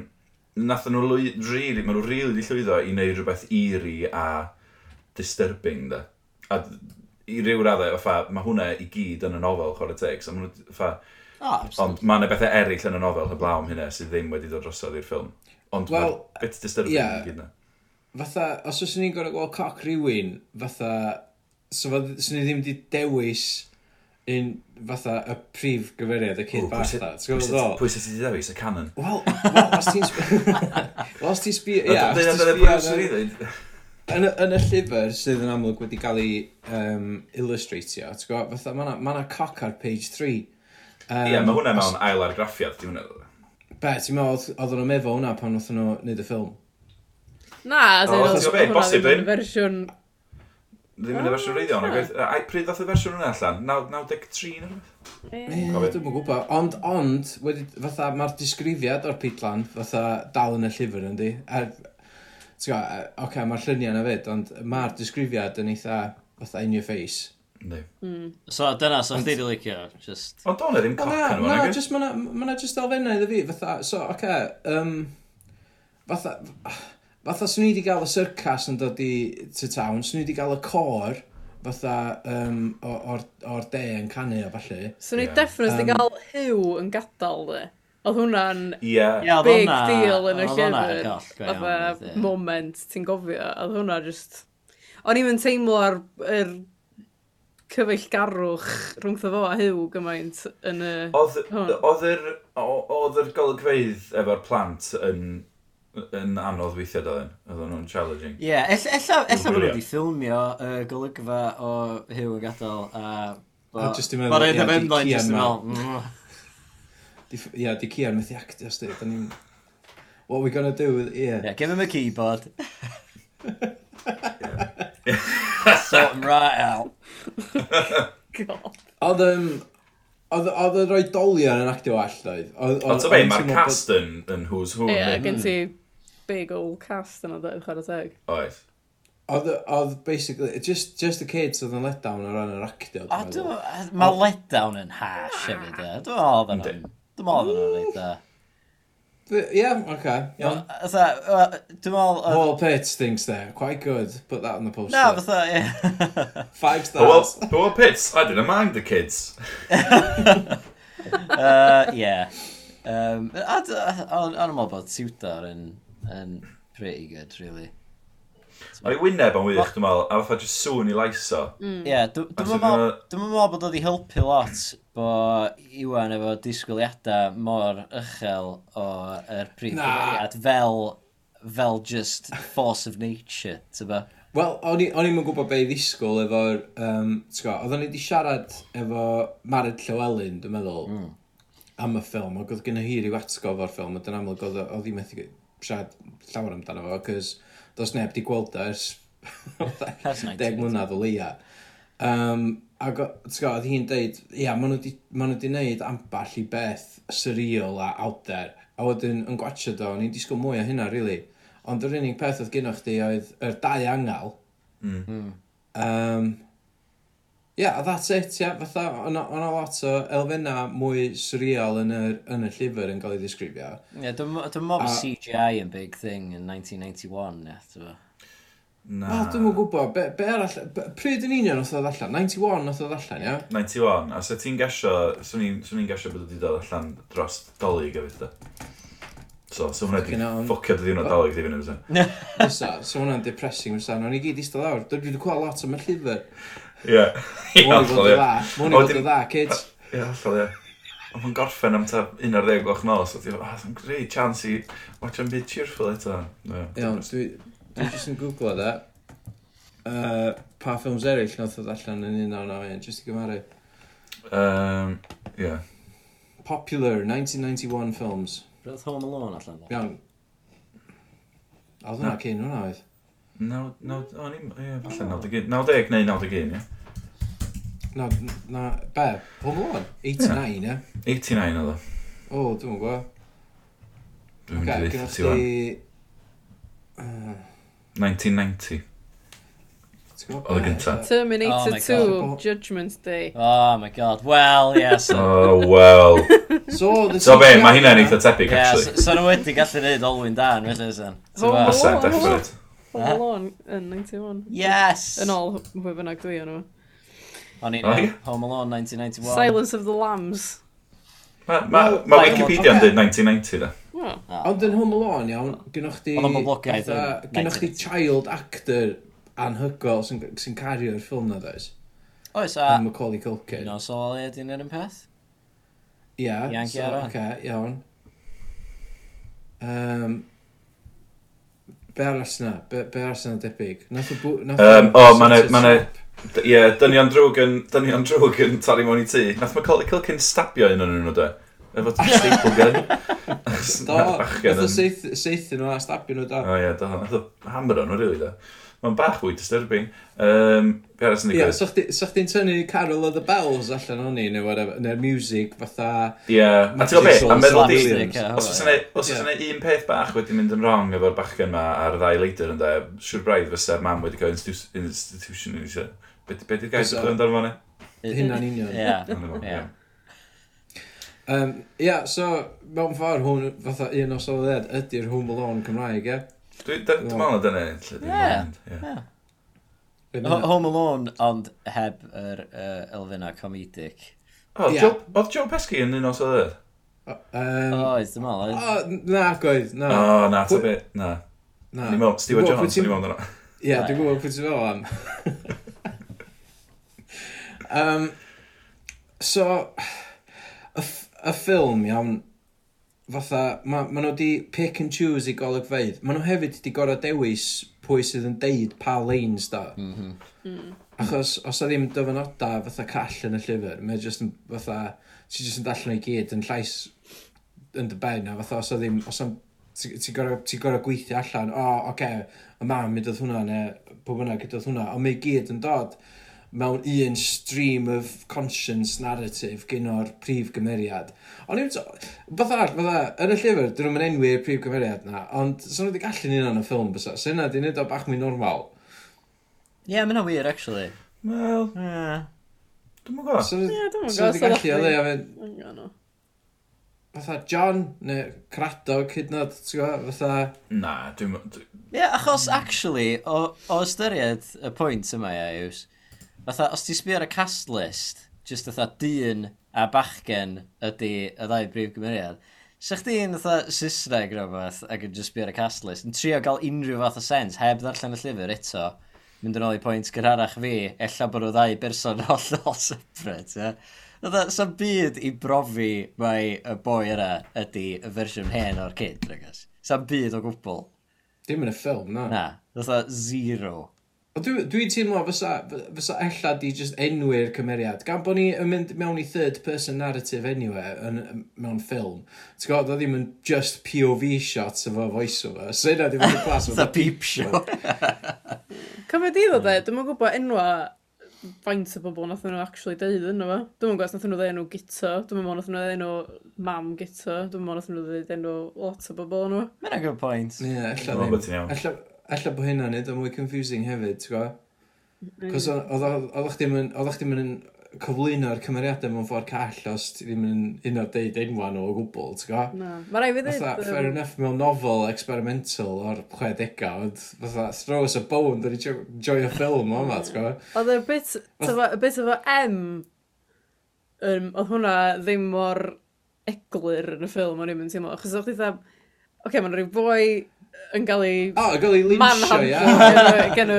nath nhw lwy, really, maen nhw really di llwyddo i wneud rhywbeth eerie a disturbing, da. A i ryw raddau, fa, mae hwnna i gyd yn y nofel, chwarae teg, so maen nhw, fa, Oh, Ond mae yna bethau eraill yn y nofel heblaw am hynna sydd ddim wedi dod drosodd i'r ffilm. Ond well, bit disturbing yeah, gyd na. Fatha, os oes ni'n gorau gweld coc rhywun, fatha, so fydden ni ddim wedi dewis un fatha y prif gyfeiriad y cyd bach da. Ti'n gwybod ddol? Pwy sy'n ti ddewis? Y canon? Wel, os ti'n... Wel, os ti'n sbio... Ie, os ti'n sbio... Yn, yn y llyfr sydd yn amlwg wedi cael ei um, illustratio, ti'n gwybod, fatha, mae yna ma coc ar page 3. Ie, um, yeah, mae hwnna mewn ail argraffiad, ti'n hwnna. Be, ti'n meddwl, oedden nhw'n meddwl hwnna pan oedden nhw wneud y ffilm? Na, as in, oedd hwnna ddim yn fersiwn Ddim yn y fersiwn reiddiol. Ah. A pryd ddoth y fersiwn hwnna allan? 93 neu rhywbeth? E, dwi'n gwybod. Ond, ond, wedi, fatha, mae'r disgrifiad o'r pidlan, fatha, dal yn y llyfr yndi. Er, ti'n gwybod, oce, okay, mae'r lluniau yna fyd, ond mae'r disgrifiad yn eitha, fatha, in your face. Ynddi. Mm. So dyna, so chdi di licio, just... Ond o'n ddim coc yn yma, Na, just, mae'na ma just elfennau iddo fi, fatha, so, oce, okay, um, fatha, fatha swn i wedi gael y syrcas yn dod i to town, swn i wedi gael y cor, fatha um, o'r, or de yn canu a falle. So ni yeah. definitely um, gael hyw yn gadael de. Oedd hwnna'n yeah. big yeah, deal yn y llyfr. Oedd Fatha moment, ti'n gofio. Oedd hwnna just... O'n i'n teimlo ar yr er cyfeillgarwch rhwng fo a hyw gymaint yn y... Oedd yr golygfeidd efo'r plant yn yn anodd weithiau doedden. Oedden nhw'n challenging. Ie, yeah, ella bod nhw wedi ffilmio uh, golygfa o Hugh y Gadol. Uh, a just i'n meddwl... Mae'r un hemenlaen just i'n meddwl. Ie, di Cian methu actio, sti. Da ni'n... What we gonna do with... Ie. Yeah, give him a keyboard. Sort him right out. God. Oedd um, Oedd y roi dolion yn actio all, doedd? Ond ta be, mae'r cast yn, yn who's who. Ie, gen ti hmm big old cast yna dweud chwarae teg. Oes. Oedd, oedd, basically, just, just the kids oedd yn let down ar ran yr actio. O, dwi'n mae letdown yn hash hefyd, e. Dwi'n meddwl oedd yn o'n, dwi'n oedd yn o'n reit, e. Ie, oce. Dwi'n meddwl... Paul Pitts thinks there. quite good. Put that on the poster. No, fatha, ie. Five stars. Well, Whole Pits, I didn't mind the kids. uh, yeah. Um, a, a, a, a, a, a, a, a, um, pretty good, really. Mae'r wyneb yn wych, dwi'n meddwl, a fatha just sŵn i laiso. Mm. Ie, dwi'n meddwl bod oedd i helpu lot bo Iwan efo disgwyliadau mor uchel o'r er prif gyfeiriad fel, fel just force of nature, ti'n ba? Wel, o'n i'n gwybod be i ddisgwyl efo'r, um, ti'n gwybod, oedden ni wedi siarad efo Mared Llywelyn, dwi'n meddwl, mm. am y ffilm, ac oedd gen i hi ryw atgof o'r ffilm, ond yn amlwg oedd hi methu siarad llawer amdano fo, cys dos neb di gweld o ers deg mlynedd o leia. Um, ac oedd hi'n deud, ia, yeah, maen nhw wedi ma neud amball i beth surreal a out there. A wedyn yn gwachio do, ni'n disgwyl mwy o hynna, really. Ond yr unig peth oedd gennych chi oedd yr dau angal. Mm. Um, yeah, a that's it. Yeah. Fatha, o'na lot o elfenna mwy surreal yn, yr, yn y llyfr yn cael ei ddisgrifio. Ie, yeah, dwi'n mob CGI yn big thing in 1991, ie, yeah, Na. Wel, dwi'n mwyn gwybod, be, be arall, be, pryd yn union oedd oedd allan? 91 oedd oedd allan, ia? 91, a se ti'n gesio, swn i'n gesio bod wedi dod allan dros dolyg a fydd So, so hwnna di ffocio dy ddiwrnod dolyg di fyny, fysa? Fysa, so hwnna'n depressing, fysa. Nw'n i gyd eistedd lawr. Dwi'n wedi cweld lot am y llyfr. Ie. Mwyn i fod yn dda. Mwyn i fod yn dda, kids. Ie, allol, ie. Ond mae'n gorffen am ta 11 gloch nos, ah, a ti'n ah, dwi'n greu chance i watch am byd cheerful eto. Iawn, dwi jyst yn googlo da. Uh, pa ffilms eraill nath oedd allan yn 1991, jyst i gymaru. Um, yeah. Popular 1991 films. Roedd Home Alone allan. Iawn. A oedd hwnna cyn hwnna oedd? Naw, naw, hmm. o'n ni'n, ie, falle 91, 90 neu 91, ie. Na, na, be? Home Alone? 89, ie? 89 oedd o. O, dwi'n gwybod. Dwi'n mynd i ddeitha ti 1990. Oedd y gynta. Oh Terminator my 2, God. Judgment Day. Oh my god, well, yes. Oh, well. So, the So be, mae hynna'n eitha tebyg, Yes, actually. so nhw wedi gallu neud olwyn dan, felly, sen. Home Fysa, Alone. definite. Home Alone yn 91. Yes! Yn ôl hwy bynnag dwi o'n nhw. O'n i'n Home Alone 1991. Silence of the Lambs. Mae ma, ma, Wikipedia yn dweud 1990 da. Ond yn Home Alone iawn, gynnwch chi... Oedd o'n. Gynnwch chi child actor anhygol sy'n cario'r ffilm na does. Oes a... Yn Macaulay Culkin. Nos o le ydy'n yr un peth? Ia. Iawn, iawn. Iawn. Be arall syna? Be, be arall syna debyg? Nath o bw... Nath Um, o, mae Ma mae yna- d- Ie, dynion drwg yn... Dynion drwg yn torri mewn i tŷ. Nath mae Colin Culkin stabio un o'n nhw, de. Efo t- staple gun. Do, Nath o seith- seithio nhw a stabio nhw da. O ie, do. Nath o hammer o'n nhw, rili, da mae'n bach fwy disturbing. Um, Ie, yeah, so chdi'n tynnu Carol of the Bells allan o'n i, neu whatever, neu'r music fatha... Ie, yeah. a ti'n gwybod beth, a meddwl di, os oes yna un peth bach wedi mynd yn wrong efo'r bachgen ma ar y ddau leidr ynda, siwr braidd fysa'r mam wedi cael institution yn eisiau. Be di'r gair sydd e? yn darfod ni? Hynna'n union. Ie. Ie, so mewn ffordd hwn, fatha un os oedd e, ydy'r Home Alone Cymraeg, ie? Dwi'n meddwl na dyna Ie. Ho- Home Alone, ond heb yr uh, elfenna comedic. O, Ie. Joe- Oedd Joe Pesci yn un os oedd yr? Um, Oes, dim ond, o, eh? na, goedd, na. O, na, ta Pwy- bit, na. na. Ni meddwl, Stewart Dwi'n gwbod Jones, pwy ti'n- ni'n dyna. Ie, dwi'n gwybod pwy ti'n fel am. um, so, y, ff- y ffilm, iawn, fatha, ma, ma nhw wedi pick and choose i golygfeidd. Ma nhw hefyd wedi gorau dewis pwy sydd yn deud pa lanes da. Mm -hmm. mm. Achos os a ddim dyfynoda fatha call yn y llyfr, mae jyst yn fatha, ti jyst yn darllen o'i gyd yn llais yn dy ben, a fatha os a ddim, os am, ti'n ti gorau, ti gorau gweithio allan, o, oh, oce, okay, y mam mi dod hwnna, neu pob yna gyda hwnna, ond mae gyd yn dod mewn un stream of conscience narrative gyn o'r prif gymeriad. Ond i'n fatha, fatha, yn y llyfr, dyn nhw'n enwi'r prif gymeriad na, ond sy'n nhw wedi gallu ni yn y ffilm, bysa. Sy'n nhw wedi neud o bach mwy normal. Ie, yeah, mae'n wir, actually. Wel... Yeah. Dwi'n mwyn gwybod. Ie, dwi'n mwyn nhw wedi gallu o leia fynd... Fatha John, neu Cradog, hyd nod, ti'n gwybod, fatha... Na, dwi'n... Ie, yeah, achos, actually, o, o ystyried y pwynt yma, ie, yws... Yeah, fatha, os ti'n sbio ar y cast list, just fatha dyn a bachgen ydy y ddau brif gymeriad, sa chdi'n fatha Saesneg rhywbeth ac yn just sbio ar y cast list, yn trio gael unrhyw fath o sens heb ddarllen y llyfr eto, mynd yn ôl i pwynt gyrharach fi, ella bod y ddau berson hollol separate, ie. Yeah? Dda, sa'n byd i brofi mai y boi yna ydy y fersiwn hen o'r kid, rhaid Sa'n byd o gwbl. Dim yn y ffilm, na. Na, fatha zero. Dwi'n dwi teimlo fysa, fysa ella di just enwi'r cymeriad. Gan bod ni yn mynd mewn i third person narrative anyway yn, mewn ffilm. Ti'n gwybod, oedd ddim yn just POV shots efo voiceover. So yna ddim yn glas o... peep show. Cofio di ddod hmm. e, dwi'n gwybod enwa faint o bobl nath nhw actually deud yn efo. Dwi'n gwybod nath nhw ddeud enw gito, dwi'n gwybod nath nhw ddeud enw mam gito, dwi'n gwybod nath nhw ddeud enw lot o bobl yn efo. Mae'n a good point. Ie, yeah, ella ddim. Alla bod hynna'n nid o mwy confusing hefyd, ti'n gwybod? Mm. Cos oeddech ddim yn, ddim yn cyflwyno'r cymeriadau mewn ffordd call os ti ddim yn un o'r deud enwan o gwbl, ti'n gwybod? Na, mae rai fi ddweud... fair enough mewn novel experimental o'r 60au, ond fatha throw us a bone, dwi'n ni joy ffilm o yma, mm. ti'n gwybod? Oedd y bit, y bit efo M, um, oedd hwnna ddim mor eglur yn y ffilm o'n i'n mynd teimlo, achos oedd chdi dda, oce, okay, mae'n rhyw boi yn cael ei... O, oh, gael ei linsio, ia. gen y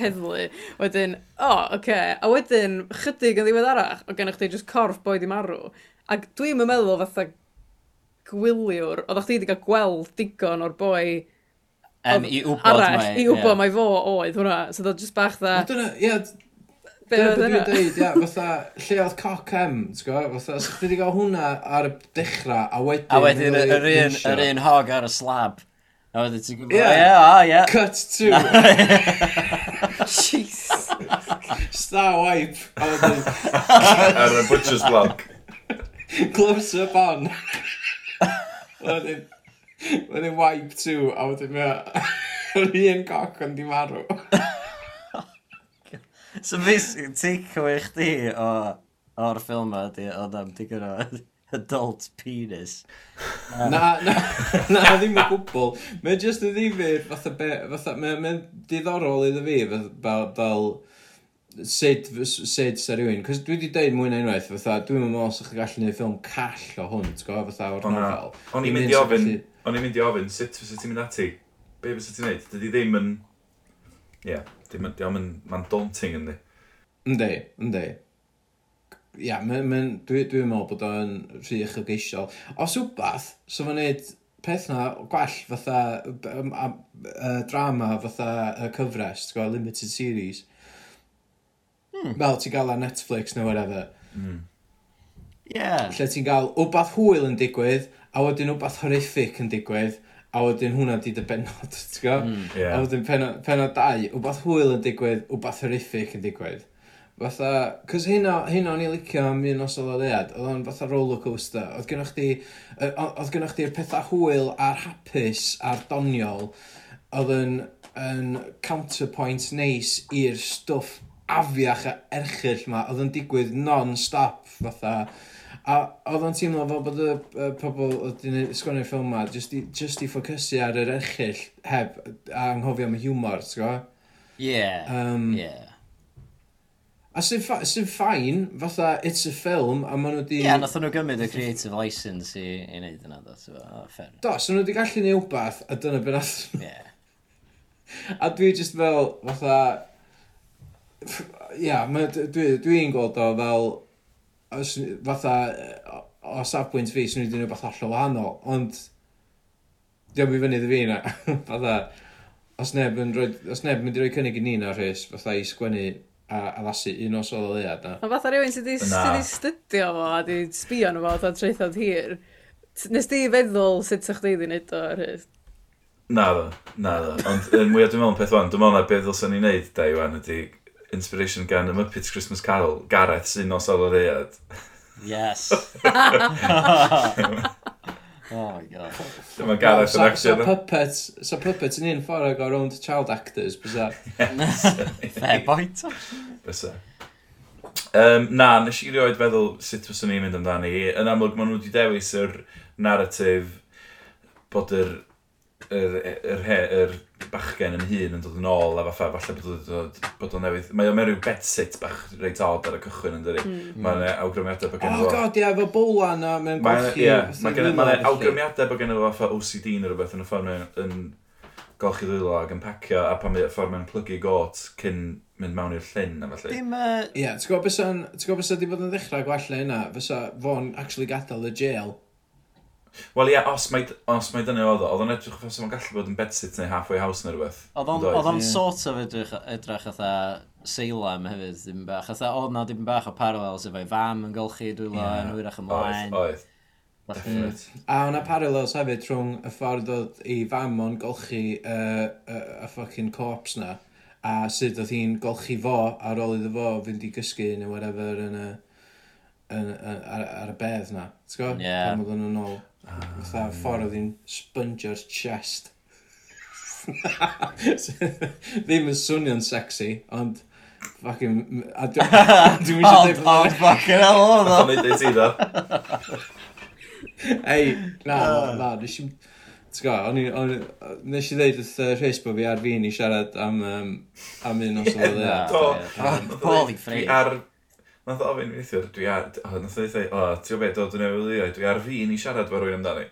heddlu. Wedyn, o, oh, oce. Okay. A wedyn, chydig yn ddiwedd arach, o gennych chi just corff boi di marw. Ac dwi'n meddwl fatha gwyliwr, oeddech chi wedi cael gweld digon o'r boi um, i wybod arall, mai, i wybod yeah. mae fo oedd hwnna. So oedd just bach dda... Dyna, ie, Dyna beth dwi'n dweud, ia, fatha, lle oedd coc em, ti'n gwybod, fatha, sa'ch wedi cael hwnna ar y dechrau, a wedyn... A wedyn, yr un, yr un hog ar y slab. A wedyn ti'n gwybod, ie, a, ie. Cut to. Jeez. Star wipe. A wedyn... Ar y butcher's block. Close up on. Wedyn... Wedyn wipe to. A wedyn mae... Yr un coc yn di marw. so basically, take away chdi o... O'r ffilm ydy, oedd am digon o adult penis. Na, na, na, ddim yn gwbl. Mae'n just yn ddifur, fatha, be, fatha, mae'n mae diddorol iddo fi, fel, fel sut, sut sa rhywun, cos dwi wedi dweud mwy na unwaith, fatha, dwi'n meddwl sa'ch gallu gwneud ffilm call o hwn, ti'n gwybod, fatha o'r nofel. O'n i'n mynd i ofyn, o'n i'n mynd i ofyn, sut fysa ti'n mynd ati? Be fysa ti'n neud? Dydy ddim yn, ie, yeah, dim yn, Mae'n daunting yndi. Yndi, yndi ia, yeah, Dwi'n dwi meddwl bod o'n rhy uchelgeisiol. Os wbath, so mae'n neud peth na gwell fatha a, a, drama fatha y cyfres, ti'n gwybod, limited series. Hmm. Fel ti'n gael ar Netflix neu whatever. Mm. Yeah. Lle ti'n gael wbath hwyl yn digwydd, a wedyn wbath horrific yn digwydd, a wedyn hwnna di dy benod, ti'n gwybod? Mm, yeah. A wedyn penod, penod dau, wbath hwyl yn digwydd, wbath horrific yn digwydd. Fatha, cos hynna, hynna o'n i licio am un os oedd o ddead, oedd o'n fatha rollercoaster, oedd gennych chi, yy, o- oedd gennych chi'r pethau hwyl a'r hapus a'r doniol, oedd yn, yn counterpoint neis i'r stwff afiach a erchill ma, oedd yn digwydd non-stop fatha, a oedd o'n teimlo fel bod y, y pobl oedd yn sgwennu'r ffilm ma, just i, jyst i ffocysu ar yr erchill heb, a anghofio am y humor, ti'n gwybod? Ie. Um, Yeah. A sy'n fa sy ffain, fatha, it's a film, a maen nhw wedi... Ie, yeah, nath nhw gymryd y creative license i, i wneud yna, do, ti'n oh, ffair. Do, so nhw wedi gallu neud wbath, a dyna beth nath nhw. Yeah. a dwi just fel, fatha... Ia, yeah, dwi'n dwi, dwi gweld o fel... Os, fatha, o, o safbwynt fi, sy'n wedi neud wbath hollol wahanol, ond... Diolch i fyny iddo fi na, fatha... Os neb yn rhoi, os neb yn mynd i roi cynnig i ni na rhys, fatha i sgwennu a addasu un os oedd o leiad na. Ond fatha rhywun sydd wedi studio fo a wedi sbio nhw fo o treithod hir. Nes di feddwl sut sa'ch di wedi wneud o ar hyn? Na ddo, na ddo. Ond yn mwyaf dwi'n meddwl peth o'n, dwi'n meddwl na beth ddylsyn ni'n neud da i wan, ydy inspiration gan y Muppets Christmas Carol, Gareth sy'n nos o'r leiad. Yes. Oh my god. Dyma Gareth yn action. So puppets, so puppets yn un ffordd ag o round child actors, bysa. Fair point. Bysa. Um, na, nes i rioed feddwl sut fyswn ni'n mynd amdani. Yn amlwg, maen nhw wedi dewis yr narratif bod yr yr, e, yr, yr, yr bachgen yn hun yn dod yn ôl a fatha, falle bod o'n bod o'n newydd. Mae o'n mewn rhyw bedsit bach reit odd ar y cychwyn yn dyri. Mm. Mae'n awgrymiadau bod gen i Oh god, ia, efo bwlan a mewn golchi. Mae'n awgrymiadau bod gen i fatha OCD neu rhywbeth yn y ffordd yn golchi ddwylo ac yn pacio a pan mae'n ffordd mae'n plygu got cyn mynd mewn i'r llyn a falle. Dim y... Ie, ti'n gwybod beth sy'n... Ti'n gwybod beth sy'n di bod yn ddechrau gwella yna? Fysa fo'n actually gadael y jail Wel ie, os mae, os mae dyna oedd o, oedd o'n edrych os o'n gallu bod yn bedsit neu halfway house neu rhywbeth. Oedd o'n sort of edrych, edrych atha Salem hefyd, ddim bach. Atha oedd na ddim bach o parallels efo'i fam yn golchi dwylo yeah. yn hwyrach ymlaen. Oedd, oedd. A o'na parallels hefyd rhwng y ffordd oedd i fam o'n golchi uh, uh, y fucking corps na a sut oedd hi'n golchi fo ar ôl iddo fo fynd i gysgu neu whatever yn y, yn, yn, ar, ar y bedd na. T'w gwybod? Yeah. Pan oedd yn ôl. Fatha ah. ffordd oedd hi'n spongio'r chest. Ddim yn swnio'n sexy, ond fucking... A dwi'n a dwi'm Ond, deud ond, ffacin hell oedd o. o'n neud ti ddo. Ei, na, na, na, nes i... T'w gwybod, o'n i... o'n i- Nes i ddeud wrth uh, Rhys bod fi ar fi'n i siarad am, um, am un os oedd e. Do. Holy freak. Ar Nath o ofyn weithio, dwi ar... O, nath o ddeithio, o, ti'n gwybod beth, o, dwi'n ewyliau, dwi ar fi ni siarad fo rwy'n amdani.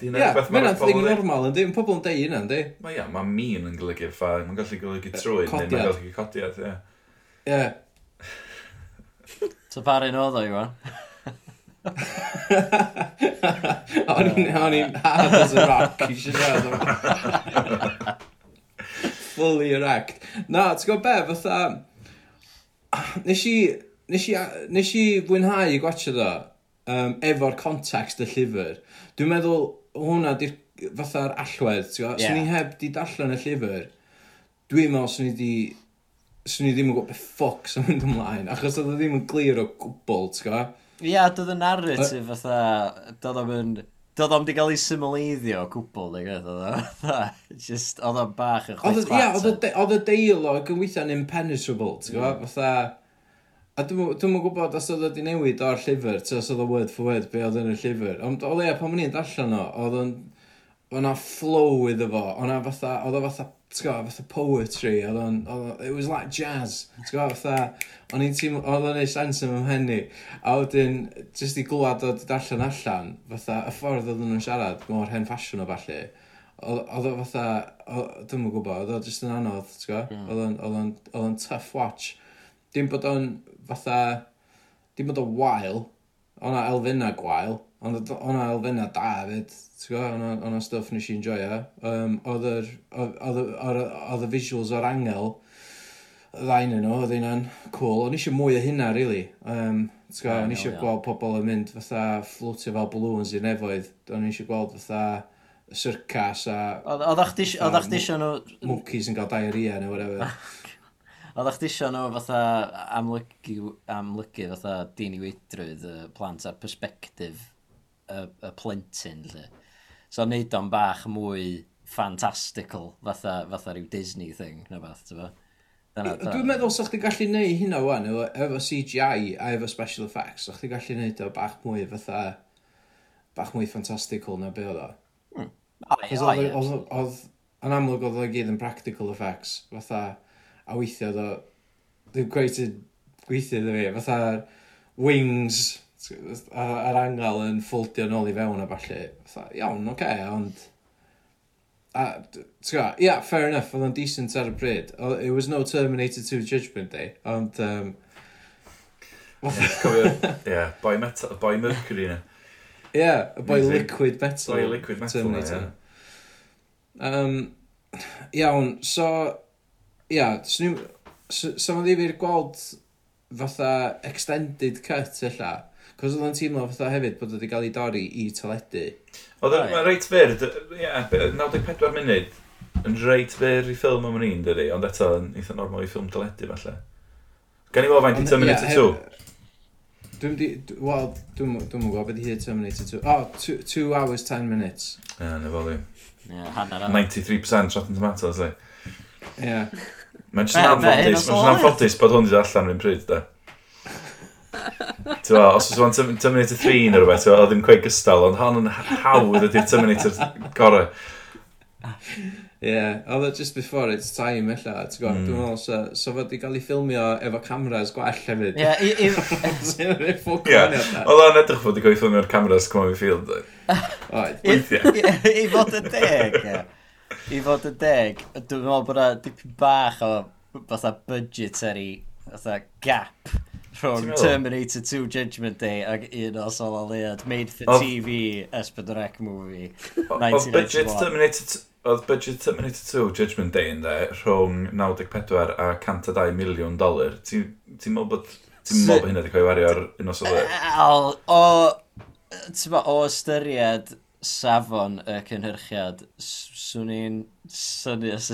Dyna yeah, rhywbeth mae'n pobl yn... dweud. normal, yndi? Mae pobl yn deu hynna, yndi? Mae ia, mae mean yn golygu ffa, mae'n gallu golygu trwy, neu mae'n golygu codiad, ie. Ie. So par un oedd o, Iwan? O'n i'n hard as a rock, i siarad siarad Fully erect. Na, ti'n gwybod be, fatha Nes i... Nes i, nes i fwynhau i gwachio ddo um, efo'r context y llyfr. Dwi'n meddwl hwnna di'r fatha'r allwedd, ti'n gwbod? Yeah. Swn i heb di darllen y llyfr. Dwi'n meddwl swn i di... Swn i ddim yn gwybod beth ffoc sy'n mynd ymlaen, achos oedd o ddim yn glir o gwbl, ti'n gwbod? Ia, doedd y narrative fatha, doedd o'n mynd Doedd o'm di gael ei symleiddio cwbl, dwi'n gwybod, Just, oedd o'n bach yn chwech pat. Ie, oedd y deilog yn weithio'n impenetrable, ti'n gwybod? Mm. Fatha, a dwi'n mwyn gwybod os oedd wedi newid o'r llyfr, ti'n os oedd o word for word, be oedd yn y llyfr. Ond o leia, pan o'n i'n darllen o, oedd o'n, o'na flow iddo fo, o'na fatha, oedd o fatha ti'n gwybod, fatha poetry, oedd o'n, it was like jazz, ti'n gwybod, fatha, o'n i'n teimlo, oedd o'n ei sens yn fy mhenni, a wedyn, jyst i glwad o darllen allan, fatha, y ffordd oedd nhw'n siarad, mor hen ffasiwn o falle, oedd o fatha, dwi'n mwyn gwybod, oedd o jyst yn anodd, ti'n t'go, oedd o'n tough watch, dim bod o'n fatha, dim bod o'n wael, o'na elfenna gwael, Ond o'na elfenna da hefyd, ti'n gwybod, o'na stuff nes i enjoyo. Um, oedd y visuals o'r angel, ddain yn oedd hynna'n cool. O'n eisiau mwy o hynna, really. Um, ti'n gwybod, o'n eisiau gweld pobl yn mynd fatha fflwtio fel balloons i'r nefoedd. O'n eisiau gweld fatha syrcas a... Oedd chdi eisiau nhw... Monkeys yn cael diarrhea neu whatever. Oedd chdi eisiau nhw fatha amlygu, amlygu fatha dyn i weidrwydd y plant a perspektif y, y plentyn, lle. So wneud o'n bach mwy fantastical, fatha, fatha rhyw Disney thing, na fath, ti'n fa? Dwi'n meddwl sa'ch chi'n gallu neud hynna wan, efo, efo CGI a efo special effects, sa'ch chi'n gallu neud o bach mwy fatha, bach mwy fantastical na be oedd o. Hmm. Oh, oedd, yn amlwg oedd o gyd yn practical effects, fatha, a weithio oedd o, dwi'n gweithio, gweithio dda fi, fatha wings, a'r angel yn ffoldio nôl i fewn a falle. Iawn, oce, okay, ond... A, ia, yeah, fair enough, oedd o'n decent ar y bryd. It was no Terminator 2 Judgment Day, ond... Um, Cofio, ie, boi metal, boi mercury yna. Yeah, y boi liquid metal. Boi liquid metal, Terminator. Yeah. Um, iawn, so... Ia, yeah, so, so, so, so, so, so, so, so, extended cut illa Cos oedd o'n teimlo fatha hefyd bod wedi cael ei dorri i teledu. Oedd o'n right. reit fyr, yeah, 94 munud, yn reit fyr i ffilm am un, dydy, ond eto yn eitha normal i ffilm teledu falle. Gan i fod faint i Terminator 2? Dwi'n di... Wel, dwi'n gwybod beth i Terminator 2. Oh, 2 hours 10 minutes. Ie, yeah, na fo fi. Yeah, 93% Rotten Tomatoes, le. Ie. Mae'n jyst yn anffodus, mae'n just anffodus bod hwn wedi allan rhywun pryd, da. Tewa, os oes o'n Terminator 3 neu rhywbeth, oedd ddim cweud gystal, ond hon yn hawdd ydy'r Terminator gorau. Ie, oedd o just before its time illa, ti'n gwybod, mm. dwi'n hmm. meddwl, so, so fod i gael ei ffilmio efo cameras gwell hefyd. Ie, i... Oedd o'n edrych fod i gael ei ffilmio'r cameras Come On Field. Oedd. I fod y deg, ie. I fod y deg, dwi'n meddwl bod y dipyn bach o fatha budgetary, fatha gap rhwng Terminator 2 Judgment Day ac un o sol o lead made for of, TV S4C movie Oedd budget Terminator Oedd budget Terminator 2 Judgment Day yn de rhwng 94 a 102 miliwn dolar. Ti'n ti meddwl bod... Ti'n meddwl bod hynny wedi cael ei wario ar un os oedd e? sylwyr? O... Ti'n o ystyried safon y cynhyrchiad, swn i'n syni os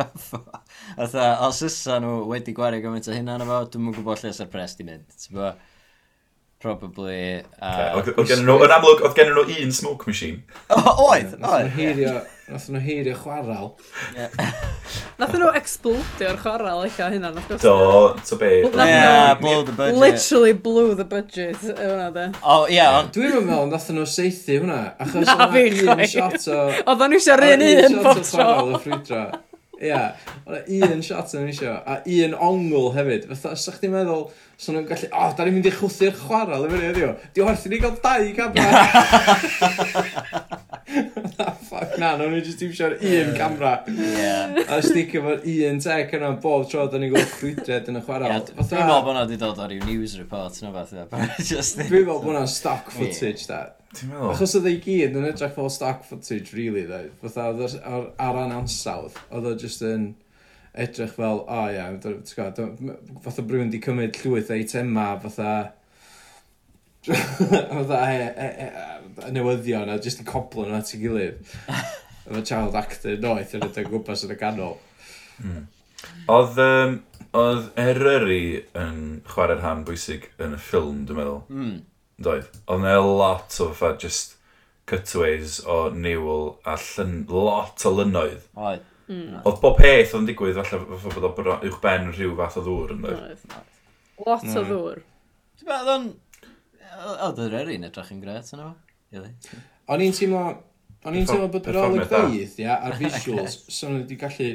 Atha, os ysa nhw wedi gwario gymaint o hynna na fo, dwi'n mwyn gwybod lle sy'r pres di mynd. Bo, probably... Uh, okay. Oedd gen nhw, yn amlwg, oedd gen nhw un smoke machine. Oedd, oedd. Nath nhw heirio chwaral. Nath nhw explodio'r chwaral eich o hynna. Do, to be. Yeah, blow the budget. Literally blew the budget. Hwna de. O, ie. Dwi'n meddwl, nath nhw seithi hwnna. Achos Na, fi chwe. Oedd nhw eisiau'r un un bob tro. Oedd nhw eisiau'r un un bob tro. Ia, oedd un shot yn eisiau, a un ongl hefyd. Fatha, sa'ch ti'n meddwl, So nhw'n gallu, o, oh, da ni'n mynd i chwthu'r chwarel i ni, ydi o. Di o werth i ni gael dau camera. Ah, fuck na, nhw'n no, just iwsio'r un camera. Yeah. A sticio fo'r un tec yna bob tro, da ni'n gweld llwydred yn y chwarel. Yeah, Dwi'n meddwl bod hwnna wedi dod o'r news report yna fath. Dwi'n meddwl bod hwnna'n stock footage, da. Ti'n meddwl? Achos oedd ei gyd yn edrych fel stock footage, really, dda. Fatha, ar, ar ran ansawdd, oedd o just yn... An edrych fel, o oh, ia, yeah, fatha brwy'n di cymryd llwyth eitema, fatha, fatha e, e, e, newyddion a jyst yn coblo nhw at ei gilydd. Efo child actor noeth yn ydyn gwmpas yn y ganol. Hmm. Oedd, um, oedd Eryri yn chwarae'r rhan bwysig yn y ffilm, dwi'n meddwl. Mm. Doedd. Oedd yna lot o fatha just cutaways o niwl a llyn, lot o lynoedd. Oedd Mm. Oedd bob peth oedd yn digwydd, falle fath bod o bro, uwch ben rhyw fath o ddŵr yn dweud. Lot o hmm. ddŵr. Ti'n meddwl o'n... Oedd yr erin edrych yn gret yna fo? O'n i'n teimlo... O'n i'n teimlo bod yr oleg fydd, ia, a'r visuals, so nhw wedi gallu...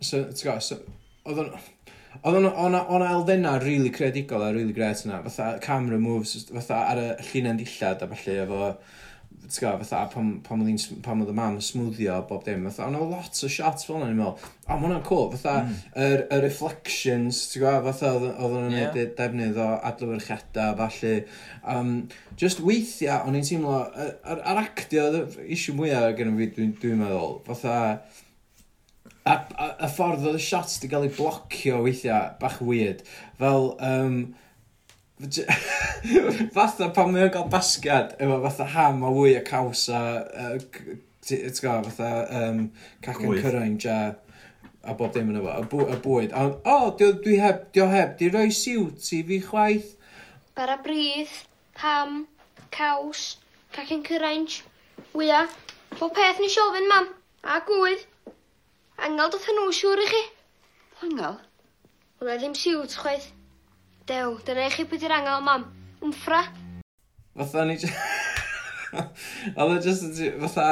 Oedd o'n... Oedd o'na elfenna rili creadigol a rili gret yna, fatha camera moves, fatha ar y llunan dillad a falle efo ti'n fatha, pam, pam oedd hi'n, pam oedd y mam smwddio bob dim, fatha, ond o lot o shots fel yna, ni'n meddwl, o, ma hwnna'n cool, fatha, mm. yr, er, reflections, ti'n gwybod, fatha, oedd hwnna'n yeah. neud defnydd o adlywyrchiadau, falle, um, just weithiau, o'n i'n teimlo, ar, ar, ar actio, eisiau mwyaf gen i fi, dwi'n dwi meddwl, fatha, A, a, a ffordd oedd y shots wedi cael ei blocio weithiau, bach weird. Fel, um, fatha pan mae'n cael basgad efo fatha ham a wwy a caws a uh, ti'n gwybod fatha um, cacan cyrraen ja a bob dim yn efo a, bw a bwyd. A o oh, dwi heb di heb di roi siwt i fi chwaith. Bara brith ham caws cacan cyrraen wya bob peth ni siofyn mam a gwydd? Angel doth nhw siŵr i chi? Angal Wel, ddim siwt chwaith. Dew, dyna i chi pwy di'r angel, mam. Wmffra. Fatha ni... Oedd o just... Fatha...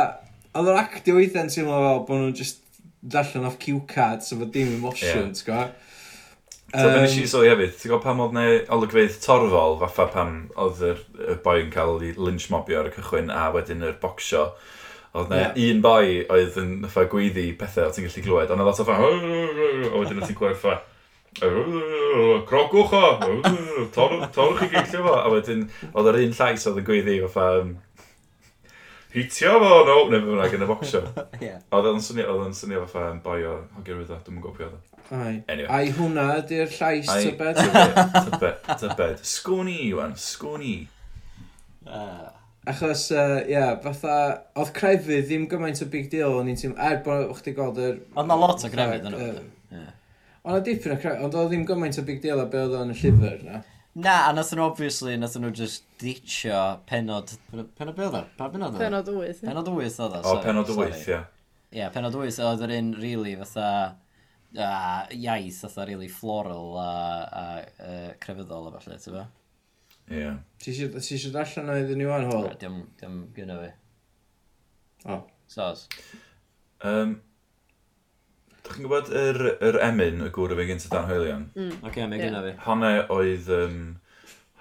Oedd o'r actio weithiau'n teimlo fel bod nhw'n just darllen off cue cards efo dim emotion, yeah. ti'n gwybod? So um, nes i sylwi hefyd, ti'n gwybod pam oedd neu olygfeidd torfol, fatha pam oedd y, y boi yn cael ei lynch mobio ar y cychwyn a wedyn yr bocsio. Oedd na yeah. un boi oedd yn gweiddi pethau o ti'n gallu glywed, ond oedd lot o fan, a wedyn oedd ti'n gweld crogwch o, torwch i geillio fo. A wedyn, oedd yr un llais oedd yn gweiddi, fatha, um, hitio fo, no, neu fe fyna gen y bocsio. Oedd yn swnio, oedd yn swnio fatha yn boi o hogyn rydw, dwi'n gwybod pwy oedd Ai. Anyway. Ai hwnna ydy'r llais tybed? Tybed, tybed. Sgwni, Iwan, sgwni. Uh. Achos, ie, uh, yeah, fatha, oedd crefydd ddim gymaint o big deal, o'n i'n teimlo, er bod chdi gweld yr... Oedd na lot o grefydd yn o'r... Ond o dipyn o creu, ond oedd ddim gymaint o big deal a be oedd o'n y llyfr na. Na, a nath nhw obviously, nath nhw just ditio penod... Penod be oedd o? Pa penod oedd o? Penod 8. Penod 8 oedd o, O, penod 8, ie. Ie, penod 8 oedd yr un really fatha uh, iaith fatha really floral a, a, uh, crefyddol a falle, ti'n fe? Ie. Ti eisiau darllen o iddyn ni wan, hol? Dim, dim gynna fi. O. Sos. Um, Dach chi'n gwybod yr, yr emyn, y gŵr y fe gyntaf dan hwylion? Mm. Oce, okay, mae gyda fi. Honne oedd, um,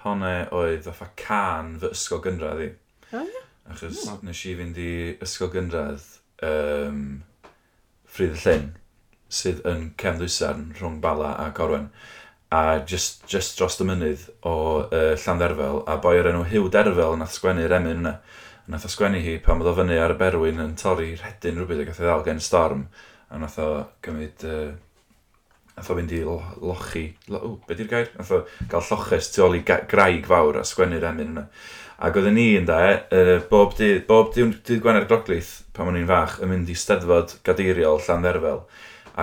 honne oedd fatha can fy ysgol gynradd i. Oh, yeah. Achos mm. nes i fynd i ysgol gynradd um, Ffrydd y Llyn, sydd yn cem ddwysarn rhwng Bala a Corwen. A just, just dros y mynydd o uh, Llanderfel, a boi o'r enw Hugh Derfel yn ath sgwennu'r emyn yna. Yn ath sgwennu hi pan oedd o fyny ar y berwyn yn torri rhedyn rhywbeth ac ath ei ddal gen storm a nath o gymryd... Uh, nath o fynd i lo, lochi... Lo, o, be di'r gair? Nath o gael lloches tu ôl i graig fawr a sgwennu'r emyn yna. Ac oedden ni yn da, uh, bob dydd, bob dydd, dydd Gwener Groglith, pan o'n i'n fach, yn mynd i steddfod gadeiriol Llandderfel.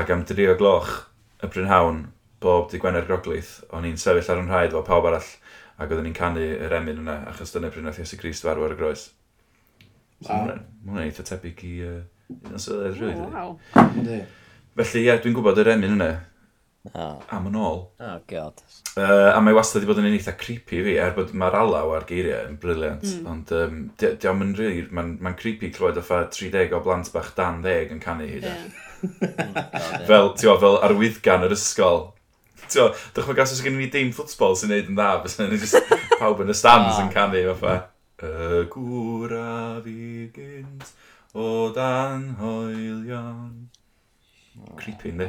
Ac am dri o gloch y Brynhawn, bob dydd Gwener Groglith, o'n i'n sefyll ar yn rhaid fel pawb arall. Ac oedden ni'n canu yr emyn yna, achos dyna pryn nath Iesu Grist farw ar y groes. So, Wow. So, Mae'n eitha tebyg i... Uh, Un sydd rhywyd. Wow. Yndi. Felly, ie, dwi'n gwybod yr emyn yna. Oh. Am yn ôl. Oh, god. Uh, a mae wastad wedi bod yn un eitha creepy i fi, er bod mae'r alaw ar geiriau yn briliant. Mm. Ond um, diolch yn rili, mae'n ma creepy clywed o ffa 30 o blant bach dan 10 yn canu hyd. Yeah. fel, ti'n fel arwyddgan yr ysgol. Ti'n dychmyg os oes gen i ni dim ffwtsbol sy'n neud yn dda, bys yna just pawb yn y stands yn canu, fatha. Y gwra fi gynt o dan hoelion. Creepy, ynddi?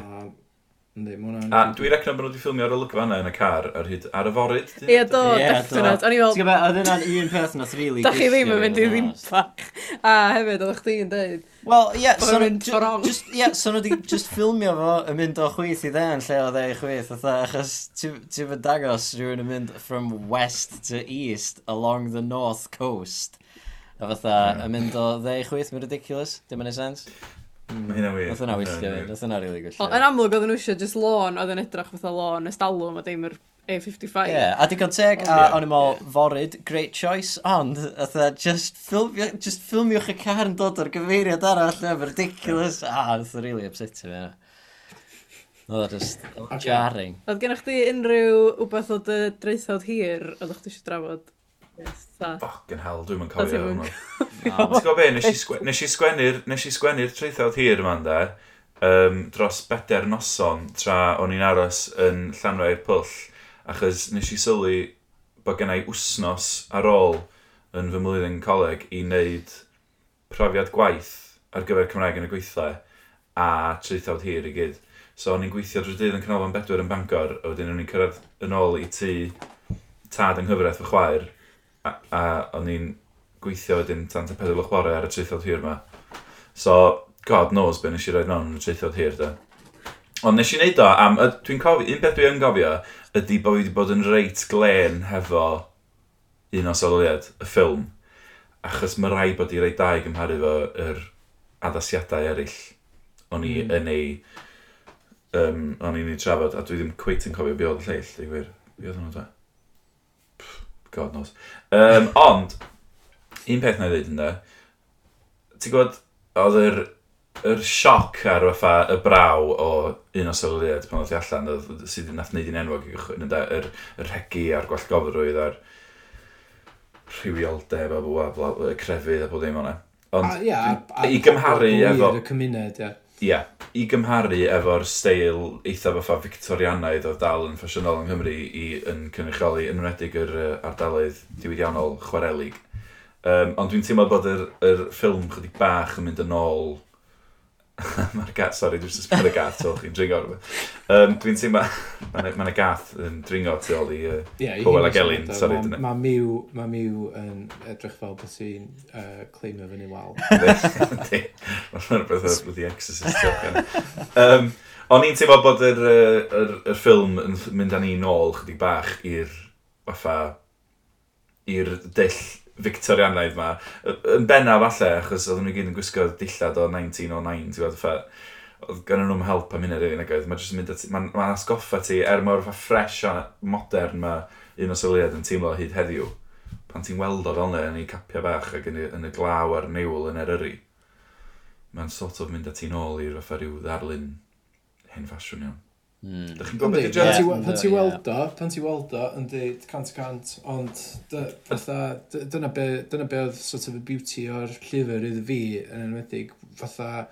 Ynddi, mae hwnna'n... A dwi recno bod nhw wedi ffilmio ar olygfa yna yn y car ar hyd ar y forid. Ie, do, definite. O'n i fel... Gwybod, oedd yna'n un personas rili. Da chi ddim yn mynd i ddim ddimpach. A hefyd, oedd chdi'n dweud. Wel, ie, so nhw wedi just ffilmio fo yn mynd o chwyth i dde yn lle o dde i chwyth. Otha, achos ti'n fy dangos rhywun yn mynd from west to east along the north coast. A fatha, yn mynd o 16 mae'n ridiculous, dim yn ei sens. Mae hynna wir. Nath yna weithio fi, nath yna rili gwyllio. Yn amlwg oedden nhw eisiau just lôn, oedd yn edrych fatha lôn, ystalwm a dim yr A55. Ie, a digon teg, a o'n i'n meddwl, forid, great choice, ond, oedd just, ffilmio, just ffilmiwch y car yn dod o'r gyfeiriad arall, yn ridiculous, a oedd yn really upsetio fi. Oedd just jarring. Oedd gennych chi unrhyw wbeth o dy dreithod hir, oedd eich ti eisiau drafod? Fucking hell, dwi'n cofio hwnnw. Ti'n gwybod be, nes i sgwennu'r sgwennu treithawd hir yma ynda, um, dros bedair noson tra o'n i'n aros yn Llanfair Pwll, achos nes i sylwi bod gennau wsnos ar ôl yn fy mlwyddyn coleg i wneud profiad gwaith ar gyfer Cymraeg yn y gweithle a treithawd hir i gyd. So o'n i'n gweithio drwy dydd yn Canolfan Bedwyr yn Bangor, a wedyn o'n i'n cyrraedd yn ôl i tŷ tad yng Nghyfraith fy chwaer, a, a o'n i'n gweithio wedyn tan ta pedal o'ch bore ar y treithod hir yma. So, god knows be nes i roed mewn yn y treithod hir da. Ond nes i wneud o am, dwi'n cofio, un peth dwi'n gofio, ydy bod fi wedi bod yn reit glen hefo un o sololiad, y ffilm. Achos mae rai bod i reit da i gymharu fo yr addasiadau eraill o'n i mm. yn ei um, o'n i'n ei trafod a dwi ddim cweit yn cofio be oedd y lleill, dwi'n gwir. Be oedd hwnnw da? God knows. Um, ond, un peth na i ddweud yna, ti'n gwybod, oedd yr, yr sioc ar fatha y braw o un o sylwyddiad pan oedd hi allan, oedd, sydd yn nath wneud i'n enwog i gychwyn, yr, yr hegi a'r gwellgofrwydd a'r rhywioldeb a bwa, bwa, crefydd a bod ddim o'na. Ond a, ia, a, a, i gymharu efo... Y cymuned, ia ia, i gymharu efo'r steil eitha fatha Victorianaidd oedd dal yn ffasiynol yng Nghymru i yn cynrychioli yn wedig yr uh, ardaloedd diwydiannol chwarelig. Um, ond dwi'n teimlo bod yr, yr ffilm chydig bach yn mynd yn ôl Mae'r gath, sorry, dwi'n sysbeth y gath to, chi'n dringo. ar Um, dwi'n teimlo, mae'n ma, ma gath yn dringo tu ôl i uh, yeah, Powell a Elin, sorry. Mae ma miw, ma miw yn edrych fel bod ti'n uh, cleimio fyny wal. Mae'n rhywbeth o'r the exorcist. um, O'n i'n teimlo bod yr, yr, yr, ffilm yn mynd â ni nôl chydig bach i'r fatha i'r dill Victorianaidd ma. Yn benna falle, achos oedden nhw gyd yn gwisgo dillad o 1909, ti'n gwybod, oedd gan nhw'n help am hynny rydyn agoedd. Mae'n just yn mynd at... Mae'n ma asgoffa ti er mor fresh a modern ma un o syliad yn teimlo hyd heddiw. Pan ti'n weld o fel yna yn ei capia bach ac yn, yn y glaw a'r niwl yn Eryri, mae'n sort of mynd at ti'n ôl i'r fatha rhyw ddarlun hen ffasiwn iawn. Mm. Dych chi'n gwybod beth ydy? Pan ti weld o, pan ti weld o, yn dweud cant y cant, ond fatha, dyna be, dyna be oedd sort of y beauty o'r llyfr iddo fi yn enwedig, fatha,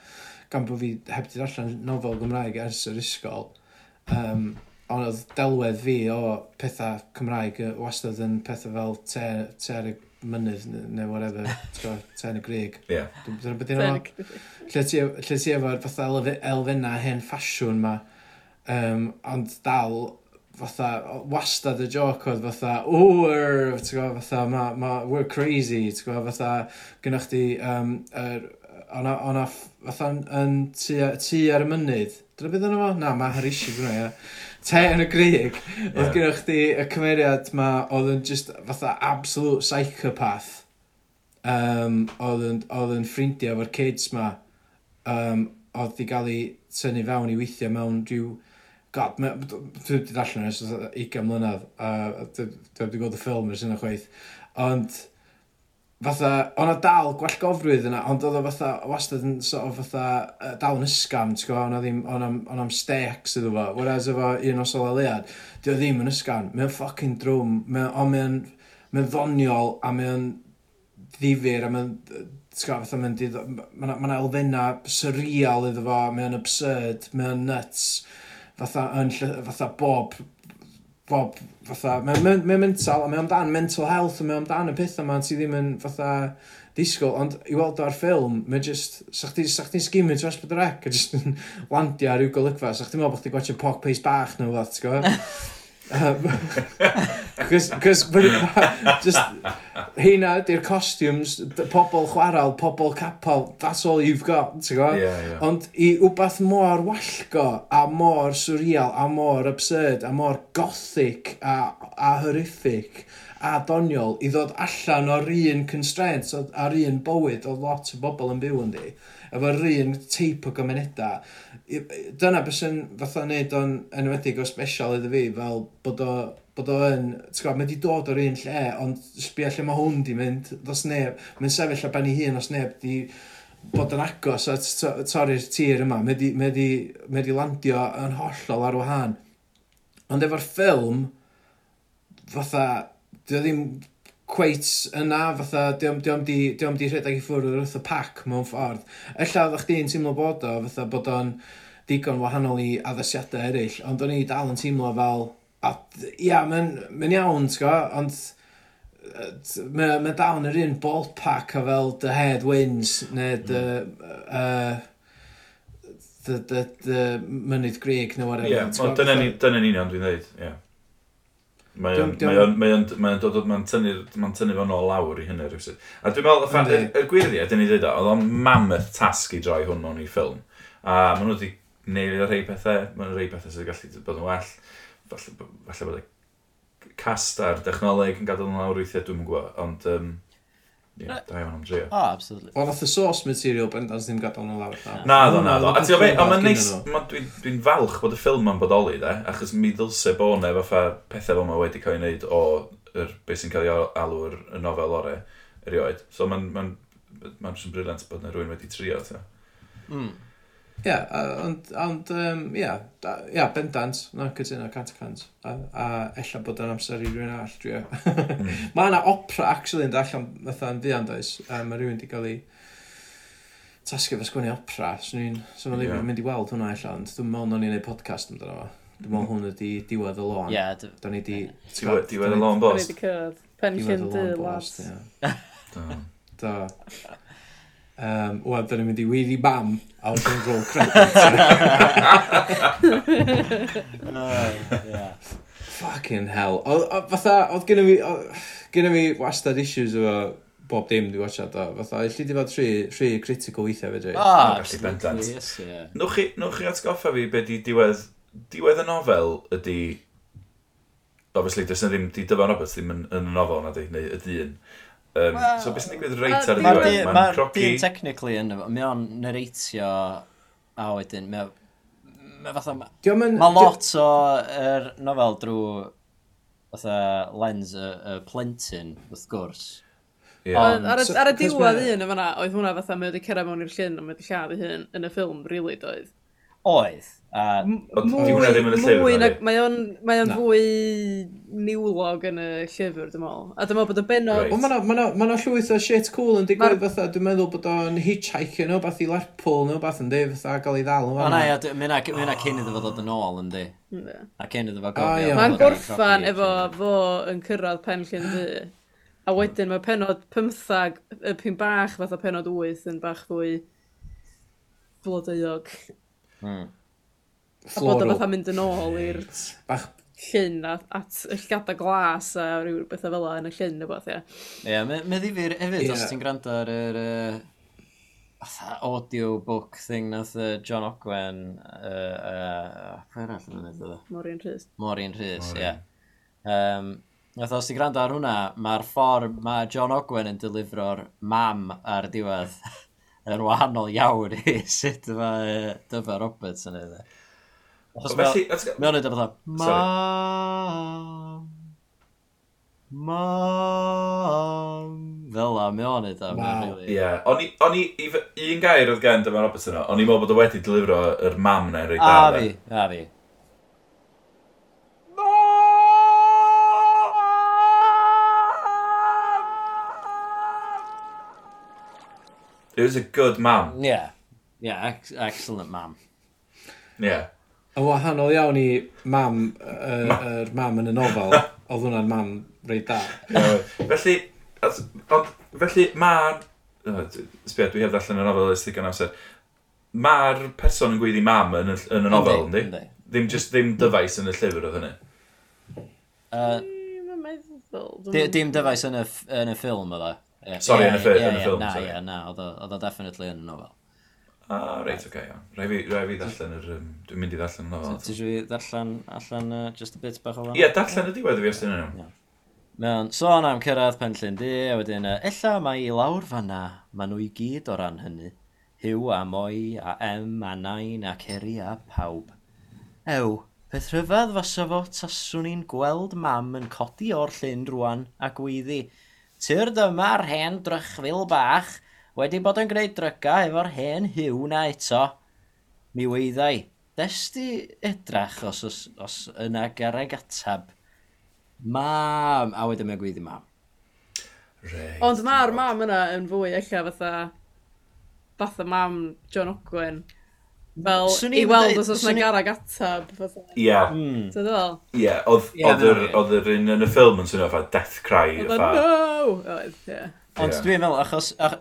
gan bod fi heb di allan nofel Gymraeg ers yr ysgol, um, ond oedd delwedd fi o pethau Cymraeg wastad yn pethau fel te, te ar y mynydd neu whatever, te yn y Grig. Ie. Dyna beth yna. E-, lle ti efo'r fatha elfennau hen ffasiwn ma, Um, ond dal, fatha, wastad y joc oedd fatha, wr, er, ti'n gwybod, fatha, ma, ma, we're crazy, ti'n gwybod, fatha, gynnwch chi, um, er, ona, ona, fatha, yn tu, tu ar y mynydd, dyna beth yna fo? Na, mae Harishi gwna, ia. Te yn y grig, oedd yeah. gynnwch chi y cymeriad ma oedd yn just fatha absolute psychopath, um, oedd yn, oedd yn ffrindiau efo'r kids ma, um, oedd di gael ei tynnu fewn i weithio mewn rhyw God, dwi wedi darllen yn ystod 20 mlynedd, a dwi wedi gweld y ffilm ers yna chweith. Ond, fatha, o'na dal gwellgofrwydd yna, ond oedd o fatha, wastad yn sort of fatha, dal yn ysgam, ti'n gwybod, o'na ddim, o'na am mistakes iddo fo, whereas efo un o sol aliad, di o ddim yn ysgam, mae'n ffucking drwm, ond mae'n, mae'n ddoniol, a mae'n ddifur, a mae'n, ti'n gwybod, fatha, mae'n, mae'n elfenna surreal iddo fo, mae'n absurd, mae'n nuts, fatha, yn, fatha bob, bob, fatha, mae'n mae, mae mental, a mae'n amdan mental health, a mae'n amdan y pethau yma, ti ddim yn fatha disgwyl, ond i weld o'r ffilm, mae just sa'ch ti'n sa ti sgimio dros bod yr ec, a just yn landio ar yw golygfa, sa'ch ti'n meddwl bod chdi'n gwachio poc pace bach neu fath ti'n gwybod? Cos, just, heina ydy'r costumes, pobl chwarael, pobl capel, that's all you've got, ti'n gwybod? Yeah, yeah. Ond i wbeth mor wallgo, a mor surreal, a mor absurd, a mor gothic, a, a horrific, a doniol, i ddod allan o'r un constraints, a'r un bywyd o lot o bobl yn byw yn di, efo'r un teip o gymunedau. Dyna beth sy'n fatha wneud o'n enwedig o special iddo fi, fel bod o bod o yn, ti'n gwybod, mae wedi dod o'r un lle, ond sbio lle mae hwn di mynd, dos neb, mae'n sefyll ar ben ei hun os neb di bod yn agos a torri'r tir yma, mae wedi landio yn hollol ar wahân. Ond efo'r ffilm, fatha, dio ddim cweit yna, fatha, diom, diom, di, diom di rhedeg i ffwrdd wrth y pac mewn ffordd. Ella oedd chdi'n teimlo bod o, fatha bod o'n digon wahanol i addasiadau eraill, ond o'n i dal yn teimlo fel, A ia, mae'n ma iawn, t'go, ond mae ma dal yn yr un ballpark o fel The Head Wins neu hmm. The... Uh, the, the, the Mynydd Greg neu whatever. Ie, yeah, ond dyna union dwi'n dweud, ie. Mae o'n dod o'n mae'n tynnu fo'n ôl lawr i hynny rhywbeth. A dwi'n meddwl, y er, y gwiriau, dyn ni ddweud o, oedd o'n mammoth task i droi hwn mewn i ffilm. A maen nhw wedi neud o rhai pethau, maen nhw rhai pethau sydd gallu bod yn well falle, falle bod y cast a'r dechnoleg yn gadael yn lawr weithiau, dwi'n gwybod, ond um, yeah, da iawn am drio. O, oh, absolutely. Ond oedd y source material bendant ddim gadael nhw lawr. Na, ddo, na, ddo. A ti'n gwybod, ond mae'n neis, dwi'n dwi falch bod y ffilm yn bodoli, de, achos mi ddylse bod ne, fatha pethau fel mae wedi cael ei wneud o er, beth sy'n cael ei alw'r nofel ore erioed. So mae'n ma ma ma briliant bod na rhywun wedi trio, ti'n Mm. Ie, ond, ond um, ie, ie, bendant, na cytuno, cant a cant. A, a ella bod yn amser i rhywun all, drio. E. mm. Mae yna opera, actually, yn allan fatha'n ddian, does. Um, mae rhywun wedi cael ei tasgu fe sgwini opera. Swn i'n swn i'n yeah. mynd i weld hwnna ella, ond dwi'n meddwl o'n i'n gwneud podcast amdano fo. Dwi'n meddwl hmm. hwn ydi diwedd y lôn. Ie. Yeah, da ni di... Diwedd y lôn, bos. Diwedd y lôn, bos. Pension dy, lads. Do um, wel, dyn ni'n mynd i weiddi Bam, a oedd yn roll credit. Fucking hell. O, o, fatha, oedd gen i fi, gen i fi wastad issues efo bob dim dwi'n watchad o. Fatha, illi di fod rhi, rhi critical weithiau fe dwi. Ah, absolutely, yes, yeah. Nwch chi, nwch chi atgoffa fi beth di diwedd, diwedd y nofel ydi... Obviously, does na ddim, di dyfan Roberts ddim yn, yn y nofel na di, neu y dyn. Um, well, so beth sy'n digwydd reit ar y diwedd? Mae'n croci... Mae'n technically yn efo, mae o'n nereitio a wedyn, mae ma fatha... Mae lot o er nofel drwy fatha lens y, y plentyn, wrth gwrs. Yeah. Ond, ar, y, ar y diwedd un yma, oedd hwnna fatha mae wedi cyrraedd mewn i'r llyn a mae wedi lladd ei hun yn y ffilm, rili really, doedd. Oedd. A, ond di hwnna ddim yn y llyfr. Mwy, na, mae o'n, mae on fwy niwlog yn y llyfr, dwi'n meddwl. A dwi'n meddwl bod y benod... Right. Mae yna ma ma llwyth o shit cool yn digwydd fatha, dwi'n meddwl bod o'n hitchhiker nhw, bath i Lerpwl nhw, bath yn di, fatha gael ei ddal. O na, ia, mae yna cyn iddo fo ddod yn ôl yn di. A cyn iddo fo gofio. Mae'n gorffan efo fo yn cyrraedd pen llyn di. A wedyn mae penod 15, y pyn bach fatha penod 8 yn bach fwy blodeuog. Hmm floral. A bod o fatha mynd yn ôl i'r Bach... llyn at, at y llgada glas a rhyw bethau fel yn y llyn neu beth, ie. Ie, mae me ddifur hefyd, Ie. os ti'n gwrando ar yr uh, audiobook thing nath uh, John Ogwen, uh, uh, pwy arall yn ymwneud o? Mori'n Rhys. Maureen Rhys, ie. Maureen. Um, Nath os ti'n gwrando ar hwnna, mae'r ffordd mae John Ogwen yn delifro'r mam ar diwedd yn wahanol iawn i sut mae uh, Dyfa Roberts yn ei ddweud. Achos mae o'n edrych fatha, mam, mam, fel la, mae o'n edrych fatha. Ie, o'n i, un gair oedd gen dyma Roberts yno. o'n i'n meddwl bod o wedi delifro yr mam na rhaid A fi, a fi. It was a good mam. Yeah. Yeah, ex excellent mam. Yeah. Yn wahanol iawn i mam, yr uh, er mam yn y nofel, oedd hwnna'n mam reit da. felly, at, ond, felly mae'r... Sbia, dwi heb ddallan y nofel ys ddigon amser. Mae'r person yn gweiddi mam yn y, yn y nofel, ynddi? Ddim, just, ddim dyfais yn y llyfr o hynny. Uh, dim dyfais yn y, yn y ffilm, oedd e? Sorry, yn y ffilm, yn y ffilm. Na, na, oedd o definitely yn y nofel. Ah, reit, oce, iawn. Rai fi, rai fi ddarllen yr... Um, dwi'n mynd i ddarllen yn ofal. Ti eisiau fi ddarllen allan uh, just a bit bach o fan? Ie, yeah, darllen y diwedd i fi os dyn nhw. Mewn sôn am cyrraedd penllyn di, a wedyn, ella mae i lawr fanna, maen nhw i gyd o ran hynny. Hiw a moi a em a nain a ceri a pawb. Ew, peth rhyfedd fysa fo taswn i'n gweld mam yn codi o'r llyn rwan a gweiddi. Tyr dyma'r hen drychfil bach, wedi bod yn gwneud dryga efo'r hen hiw na eto. Mi weiddai, desti edrach os, os, os yna garreg atab. Mam! A wedyn mae'n gwyddi mam. Reit. Ond mae'r mam yna yn fwy eich fatha fatha mam John Ogwen. Fel, i weld os oes yna garag atab. Ie. Hmm. Ie, oedd yr un yn y ffilm yn swnio fatha death cry. Oedd no! Oedd, ie. Ond dwi'n meddwl, achos, ach,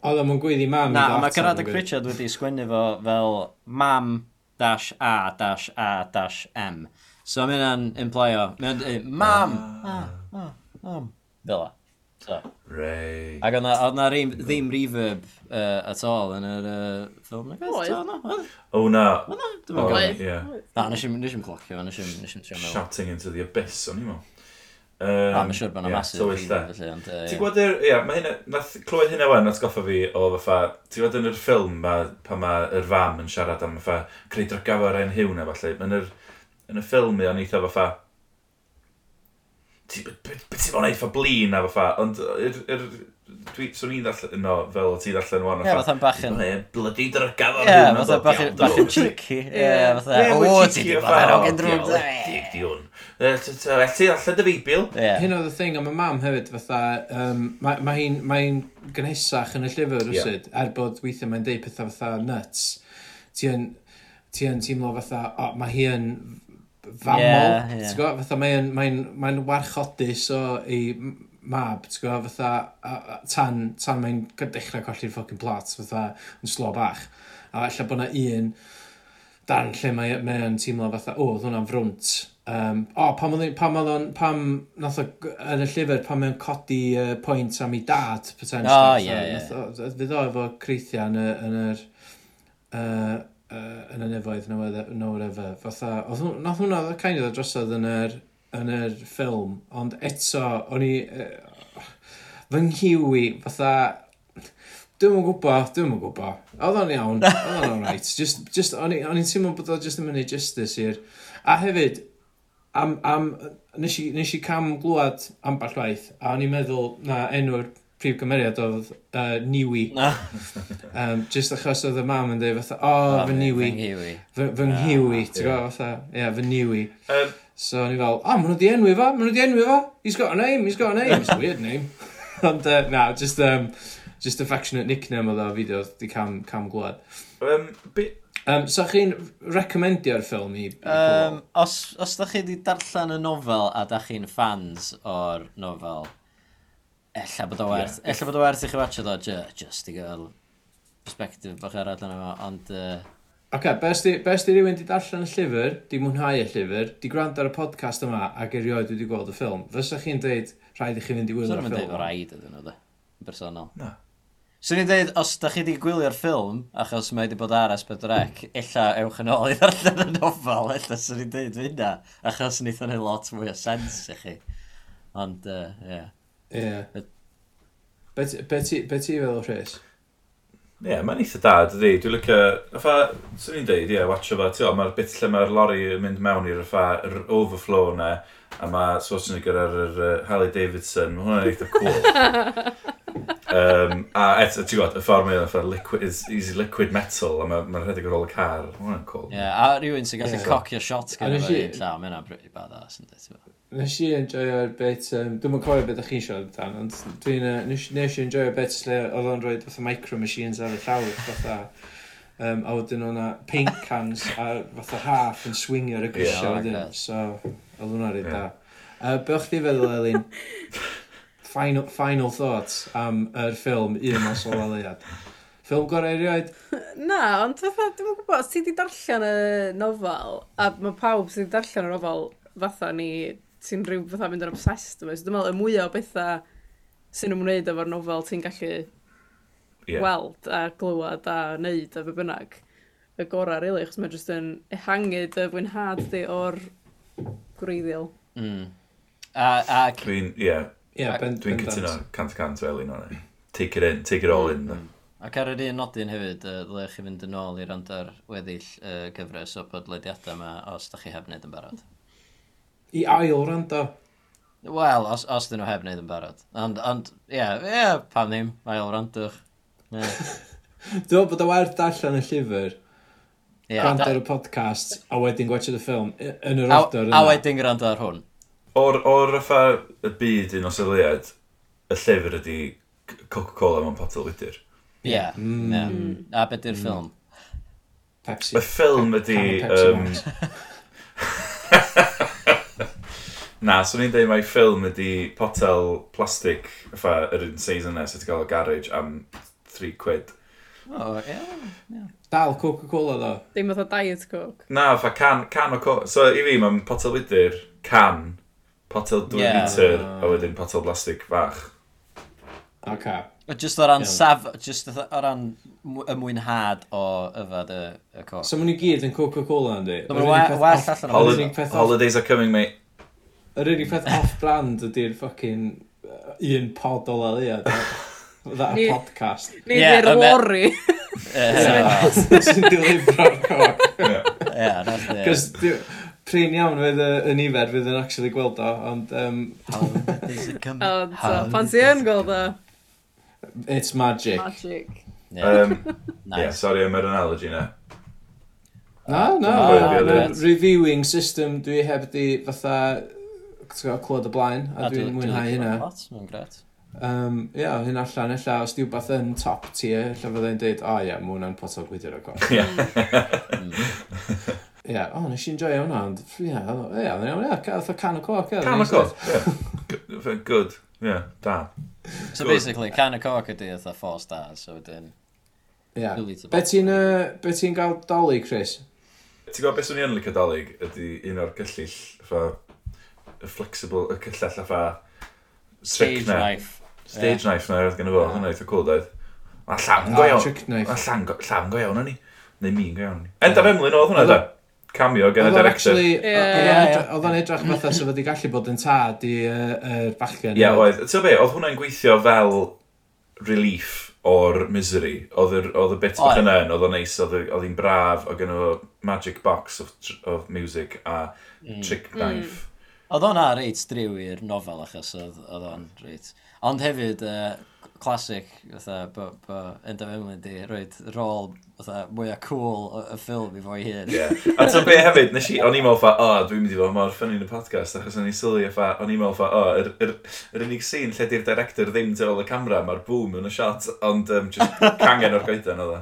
Oedd o'n gweiddi mam Na, mae Geradag Pritchard wedi sgwennu fo fel mam dash a dash a dash m. So mae hynna'n imploio. Mae mam! Mam! Mam! Fel So. Rei. Ac oedd na ddim reverb uh, at all yn yr uh, ffilm. Oedd. O na. Oedd e? e, na. Dwi'n meddwl. Na, nes i'n clocio. Nes i'n trio meddwl. Shouting into the abyss, o'n i'n meddwl. Um, mae'n siŵr bod yna masif. Ti'n gwybod yr... Ia, mae hynna... Nath clywed hynna wan atgoffa fi o fatha... Ti'n gwybod yn yr ffilm ma, pa mae yr fam yn siarad am fatha creu dragafo ar ein hiw na falle. Yn yr, yn y ffilm mi o'n eitha fatha... Beth ti'n fawr neud fa blin a fatha. Ond yr, yr, Dwi, swn i'n ddarllen, no, fel o ti ddarllen wan. Ie, fatha'n bach yn... Bloody drygaf o'n hwn. Ie, fatha bach yn bach yn cheeky. Ie, fatha, o, ti di fatha rog yn drwg. Dig di hwn. Ti ddarllen dy feibl. Hyn oedd y thing am y mam hefyd, fatha, mae hi'n gynhesach yn y llyfr rwysyd, er bod weithiau mae'n deud pethau fatha nuts. Ti yn teimlo fatha, o, mae hi yn famol, yeah, yeah. ti'n gwybod? Fatha mae'n mae mae warchodus o ei mab, ti'n gwybod, fatha, a, a, tan, tan mae'n dechrau colli'r ffocin plot, fatha, yn slo bach. A efallai bod yna un dan lle mae'n mae, mae teimlo fatha, o, oedd hwnna'n frwnt. Um, o, pam oedd pam oedd o'n, pam, nath o, yn y llyfr, pam mae'n codi uh, pwynt am ei dad, potential. O, ie, ie. Fydd o efo creithiau yn, y, yn yr, uh, uh, yn y nefoedd neu e, whatever. Fatha, oedd, nath hwnna, kind of, drosodd yn yr, yn yr ffilm, ond eto, o'n i... Uh, fy nghiw i, fatha... Dwi'n yn gwybod, dwi'n yn gwybod. Oedd o'n iawn, oedd o'n alright. Just, just, o'n i'n teimlo bod o'n just yn mynd i justice i'r... A hefyd, am, am, nes, i, nes i cam glwad amball waith, a o'n i'n meddwl na enw'r prif gymeriad oedd uh, Niwi. um, just achos oedd y mam yn dweud fatha, o, oh, fy Niwi, fy Niwi, ah, ti'n gwybod fatha, ie, fy Niwi. Um, So o'n i fel, oh, maen nhw di enwi fo, maen nhw di enwi fo. He's got a name, he's got a name. It's a weird name. Ond, uh, na, just, um, just affectionate nickname oedd o fideo, di cam, cam glwad. Um, be... Um, so chi'n recomendio'r ffilm i... i um, os, os da chi wedi darllen y nofel a da chi'n fans o'r nofel, ella bod o werth, yeah. ella bod o werth i chi watcha do, just i gael perspective bach arall yna fo, ond... Uh, Ok, best i beth di rhywun di darllen y llyfr, di mwynhau y llyfr, di gwrando ar y podcast yma ac erioed wedi gweld y ffilm, fysa chi'n dweud rhaid i chi fynd i wylio'r ffilm? Sa'n dweud o rhaid ydyn nhw, de? Bersonol. Na. Swn i'n dweud, os da chi wedi gwylio'r ffilm, achos mae wedi bod ar Asbedrec, illa ewch yn ôl i ddarllen y nofel, illa swn i'n dweud hynna, achos wnaethon ni lot mwy o sens i chi. Ond, ie. Uh, yeah. Ie. Yeah. Be ti o Rhys? Ie, yeah, mae'n eitha da, dydi. Dwi'n lycio... Fa, swn i'n deud, ie, yeah, watcho fo, ti'n mae'r bit lle mae'r lori yn mynd mewn i'r overflow yna, a mae Schwarzenegger ar yr uh, Harley Davidson, mae hwnna'n eitha cool. um, a eto, ti'n gwybod, y ffordd mae'n ffordd liquid, is easy liquid metal, a mae'n ma rhedeg ar ôl y car, mae hwnna'n cool. Ie, yeah, a rhywun sy'n gallu yeah. cocio shot gyda fe, ta, mae hwnna'n pretty badass, yn dweud, Nes i enjoyo'r bit, um, dwi'n mwyn cofio beth ydych chi'n siarad dan, ond dwi'n uh, nes, nes i enjoyo'r bit lle oedd o'n rhoi fatha micro machines ar y llawr, fatha. Um, a wedyn o'na paint cans a fatha half yn swingio ar y grisiau yeah, wedyn, like so oedd hwnna rhaid yeah. da. Uh, be o'ch di feddwl, Elin, final, final thoughts am yr er ffilm Un Mas o Laliad? Ffilm gorau erioed? Na, ond fatha, dwi'n gwybod, os ti di darllen y nofel, a mae pawb sydd wedi darllen y nofel fatha ni ti'n rhyw fatha mynd yn obsessed efo. So, dwi'n meddwl, y mwyaf o bethau sy'n ymwneud efo'r nofel ti'n gallu yeah. weld a glywed a wneud a fe bynnag y gorau, really, achos mae'n jyst yn ehangu dy fwynhad di o'r gwreiddiol. Mm. A, a... Dwi'n, ie. Yeah. Yeah, Dwi'n cytuno cant cant fel un o'n e. Take it in, take it all in. Mm. Ac ar yr un nodyn hefyd, uh, ddylai chi fynd yn ôl i rand ar weddill uh, gyfres o podlediadau yma os da chi heb wneud yn barod i ail rando. Wel, os, os dyn nhw heb wneud yn barod. Ond, ond, ie, yeah, yeah, pam ddim, ail randwch. Yeah. Dwi'n meddwl bod o werth darllen y llyfr, yeah, gwrando ar y podcast, a wedyn gwachod y ffilm yn yr ordor yna. A wedyn gwrando ar hwn. O'r, or raffa y byd un o syliad, y llyfr ydy Coca-Cola mewn potel lidur. Ie, yeah, mm. yeah. a beth yw'r mm. ffilm? Pepsi. Y ffilm ydy... Um, Na, so ni'n dweud mai ffilm ydi potel plastig, effa, yr un seis yna, sy'n gael o garage am 3 quid. O, ie. ie. Dal Coca-Cola ddo. Dim oedd o diet coke. Na, effa, can, can o co... So, i fi, mae'n potel wydyr, can, potel 2 Ie. litr, a wedyn potel plastig fach. Oce. Just o ran, Iawn. saf, just o o ran mw- y mwynhad o yfad y, y cos. So maen nhw gyd yn Coca-Cola yn di. So ma'n wa- well allan o hwnna. Holi- Holidays are coming, mate. Yr unig peth off-brand ydy'r ffocin un pod o laliad. Fytha a podcast. Neu yeah, ddi'r lori. Sy'n dilifro'r coc. Ie, nath ni. Cos prin iawn fydd y nifer fydd yn actually gweld o, ond... Um... How does it come? Ond pan ti yn gweld o? It's magic. Magic. Yeah. Um, nice. yeah, sorry am yr analogy na. Ah, na, na, na, na, reviewing system dwi heb di fatha clywed y blaen, a, a dwi'n mwynhau hynna. Mae'n gret. Um, ie, yeah, hyn allan, ella, os di wbeth yn top tier, lle fyddai'n dweud, o oh, ia, yeah, mae hwnna'n pot o gwydr o gol. Ie, hmm. Ia, o, nes i'n joio hwnna, ond, ie, ie, ie, ie, o can o coc, ie. Can o coc, ie. Good, ie, da. So Good. basically, can o coc ydy eitha four stars, so wedyn... Ia. Be ti'n uh, gael dolig, Chris? Ti'n gwybod beth swn i yn licio dolig ydy un o'r gyllill, y flexible, y cyllell a fa... Stage na. knife. Stage yeah. knife na oedd gen i fo, hwnna eitha cool dweud. Mae llawn go iawn. Mae llawn go, llawn go iawn o'n i. Neu mi'n go iawn. Endaf Emlyn oedd hwnna da. Cameo gen y director. Oedd o'n edrych fatha sef wedi gallu bod yn tad i'r bachgen. Ie, oedd. Ti'n be, oedd hwnna'n gweithio fel relief o'r misery. Oedd y bit bach yna yn, oedd o'n neis, oedd hi'n braf, oedd gen o magic box of, of music a mm. trick knife. Mm. Oedd o'n reit driw i'r nofel achos oedd o'n reit. Ond hefyd, uh, classic, fatha, bo, bo Enda Fymlyn di roed rôl fatha, mwyaf cool y ffilm i fo'i hyn. Ie. A ta be hefyd, nes i, o'n i'n meddwl fa, o, dwi'n mynd i fod mor ffynnu yn y podcast, achos o'n i'n sylwi fa, o'n i'n meddwl fa, o, yr, yr, yr unig sîn lle di'r director ddim tu ôl y camera, mae'r boom yn y shot, ond um, just cangen o'r goedan oedd o.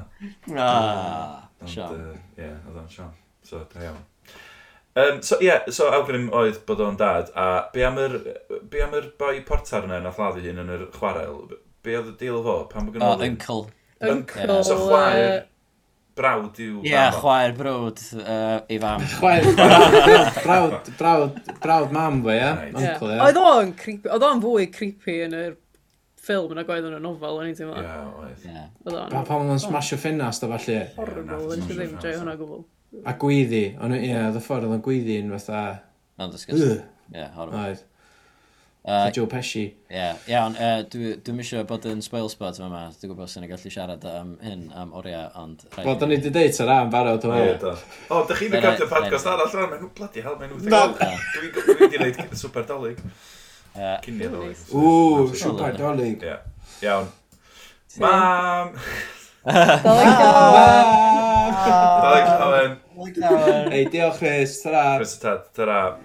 Ah, Sian. Ie, oedd o'n Sian. So, da iawn. Um, so ie, yeah, so awgrym oedd bod o'n dad, a be am yr, be am yr boi portar yna nath laddu hyn yn yr chwarael? Be oedd y deal o fo? Pan bod yn ôl? Uncle. Uncle. Yeah. So uh, chwaer, brawd yw... Ie, yeah, chwaer brawd uh, i fam. Chwaer brawd, brawd, brawd mam fo, ie? Uncle, ie. Oedd o'n creepy, oedd o'n fwy creepy yn yr ffilm yna gwaith yn y nofel, o'n i'n teimlo. Ie, oedd. Pan o'n smasho ffenast o falle. Horrible, o'n i ddim joio hwnna gwbl. A gweiddi. Ond ie, yeah, oedd y ffordd oedd o'n gweiddi'n fatha... Mae'n disgusting. Ie, horrible. Oedd. Uh, Joe Pesci. Ie, yeah. iawn, yeah, uh, dwi'n dwi eisiau bod yn spoil spot yma, dwi'n gwybod sy'n gallu siarad am hyn, am oriau, ond... Wel, da ni wedi deud sy'n rhan barod o hwn. O, da chi'n recordio podcast arall rhan, mae'n bloody hell, mae'n 80 Dwi'n wedi gwneud super dolyg. Cyn i dolyg. Ww, super dolyg. Iawn. Mam! Dolig Helen! Dolig Helen! Dolig Helen! Ei, diolch Rhys, tara! Rhys, tara!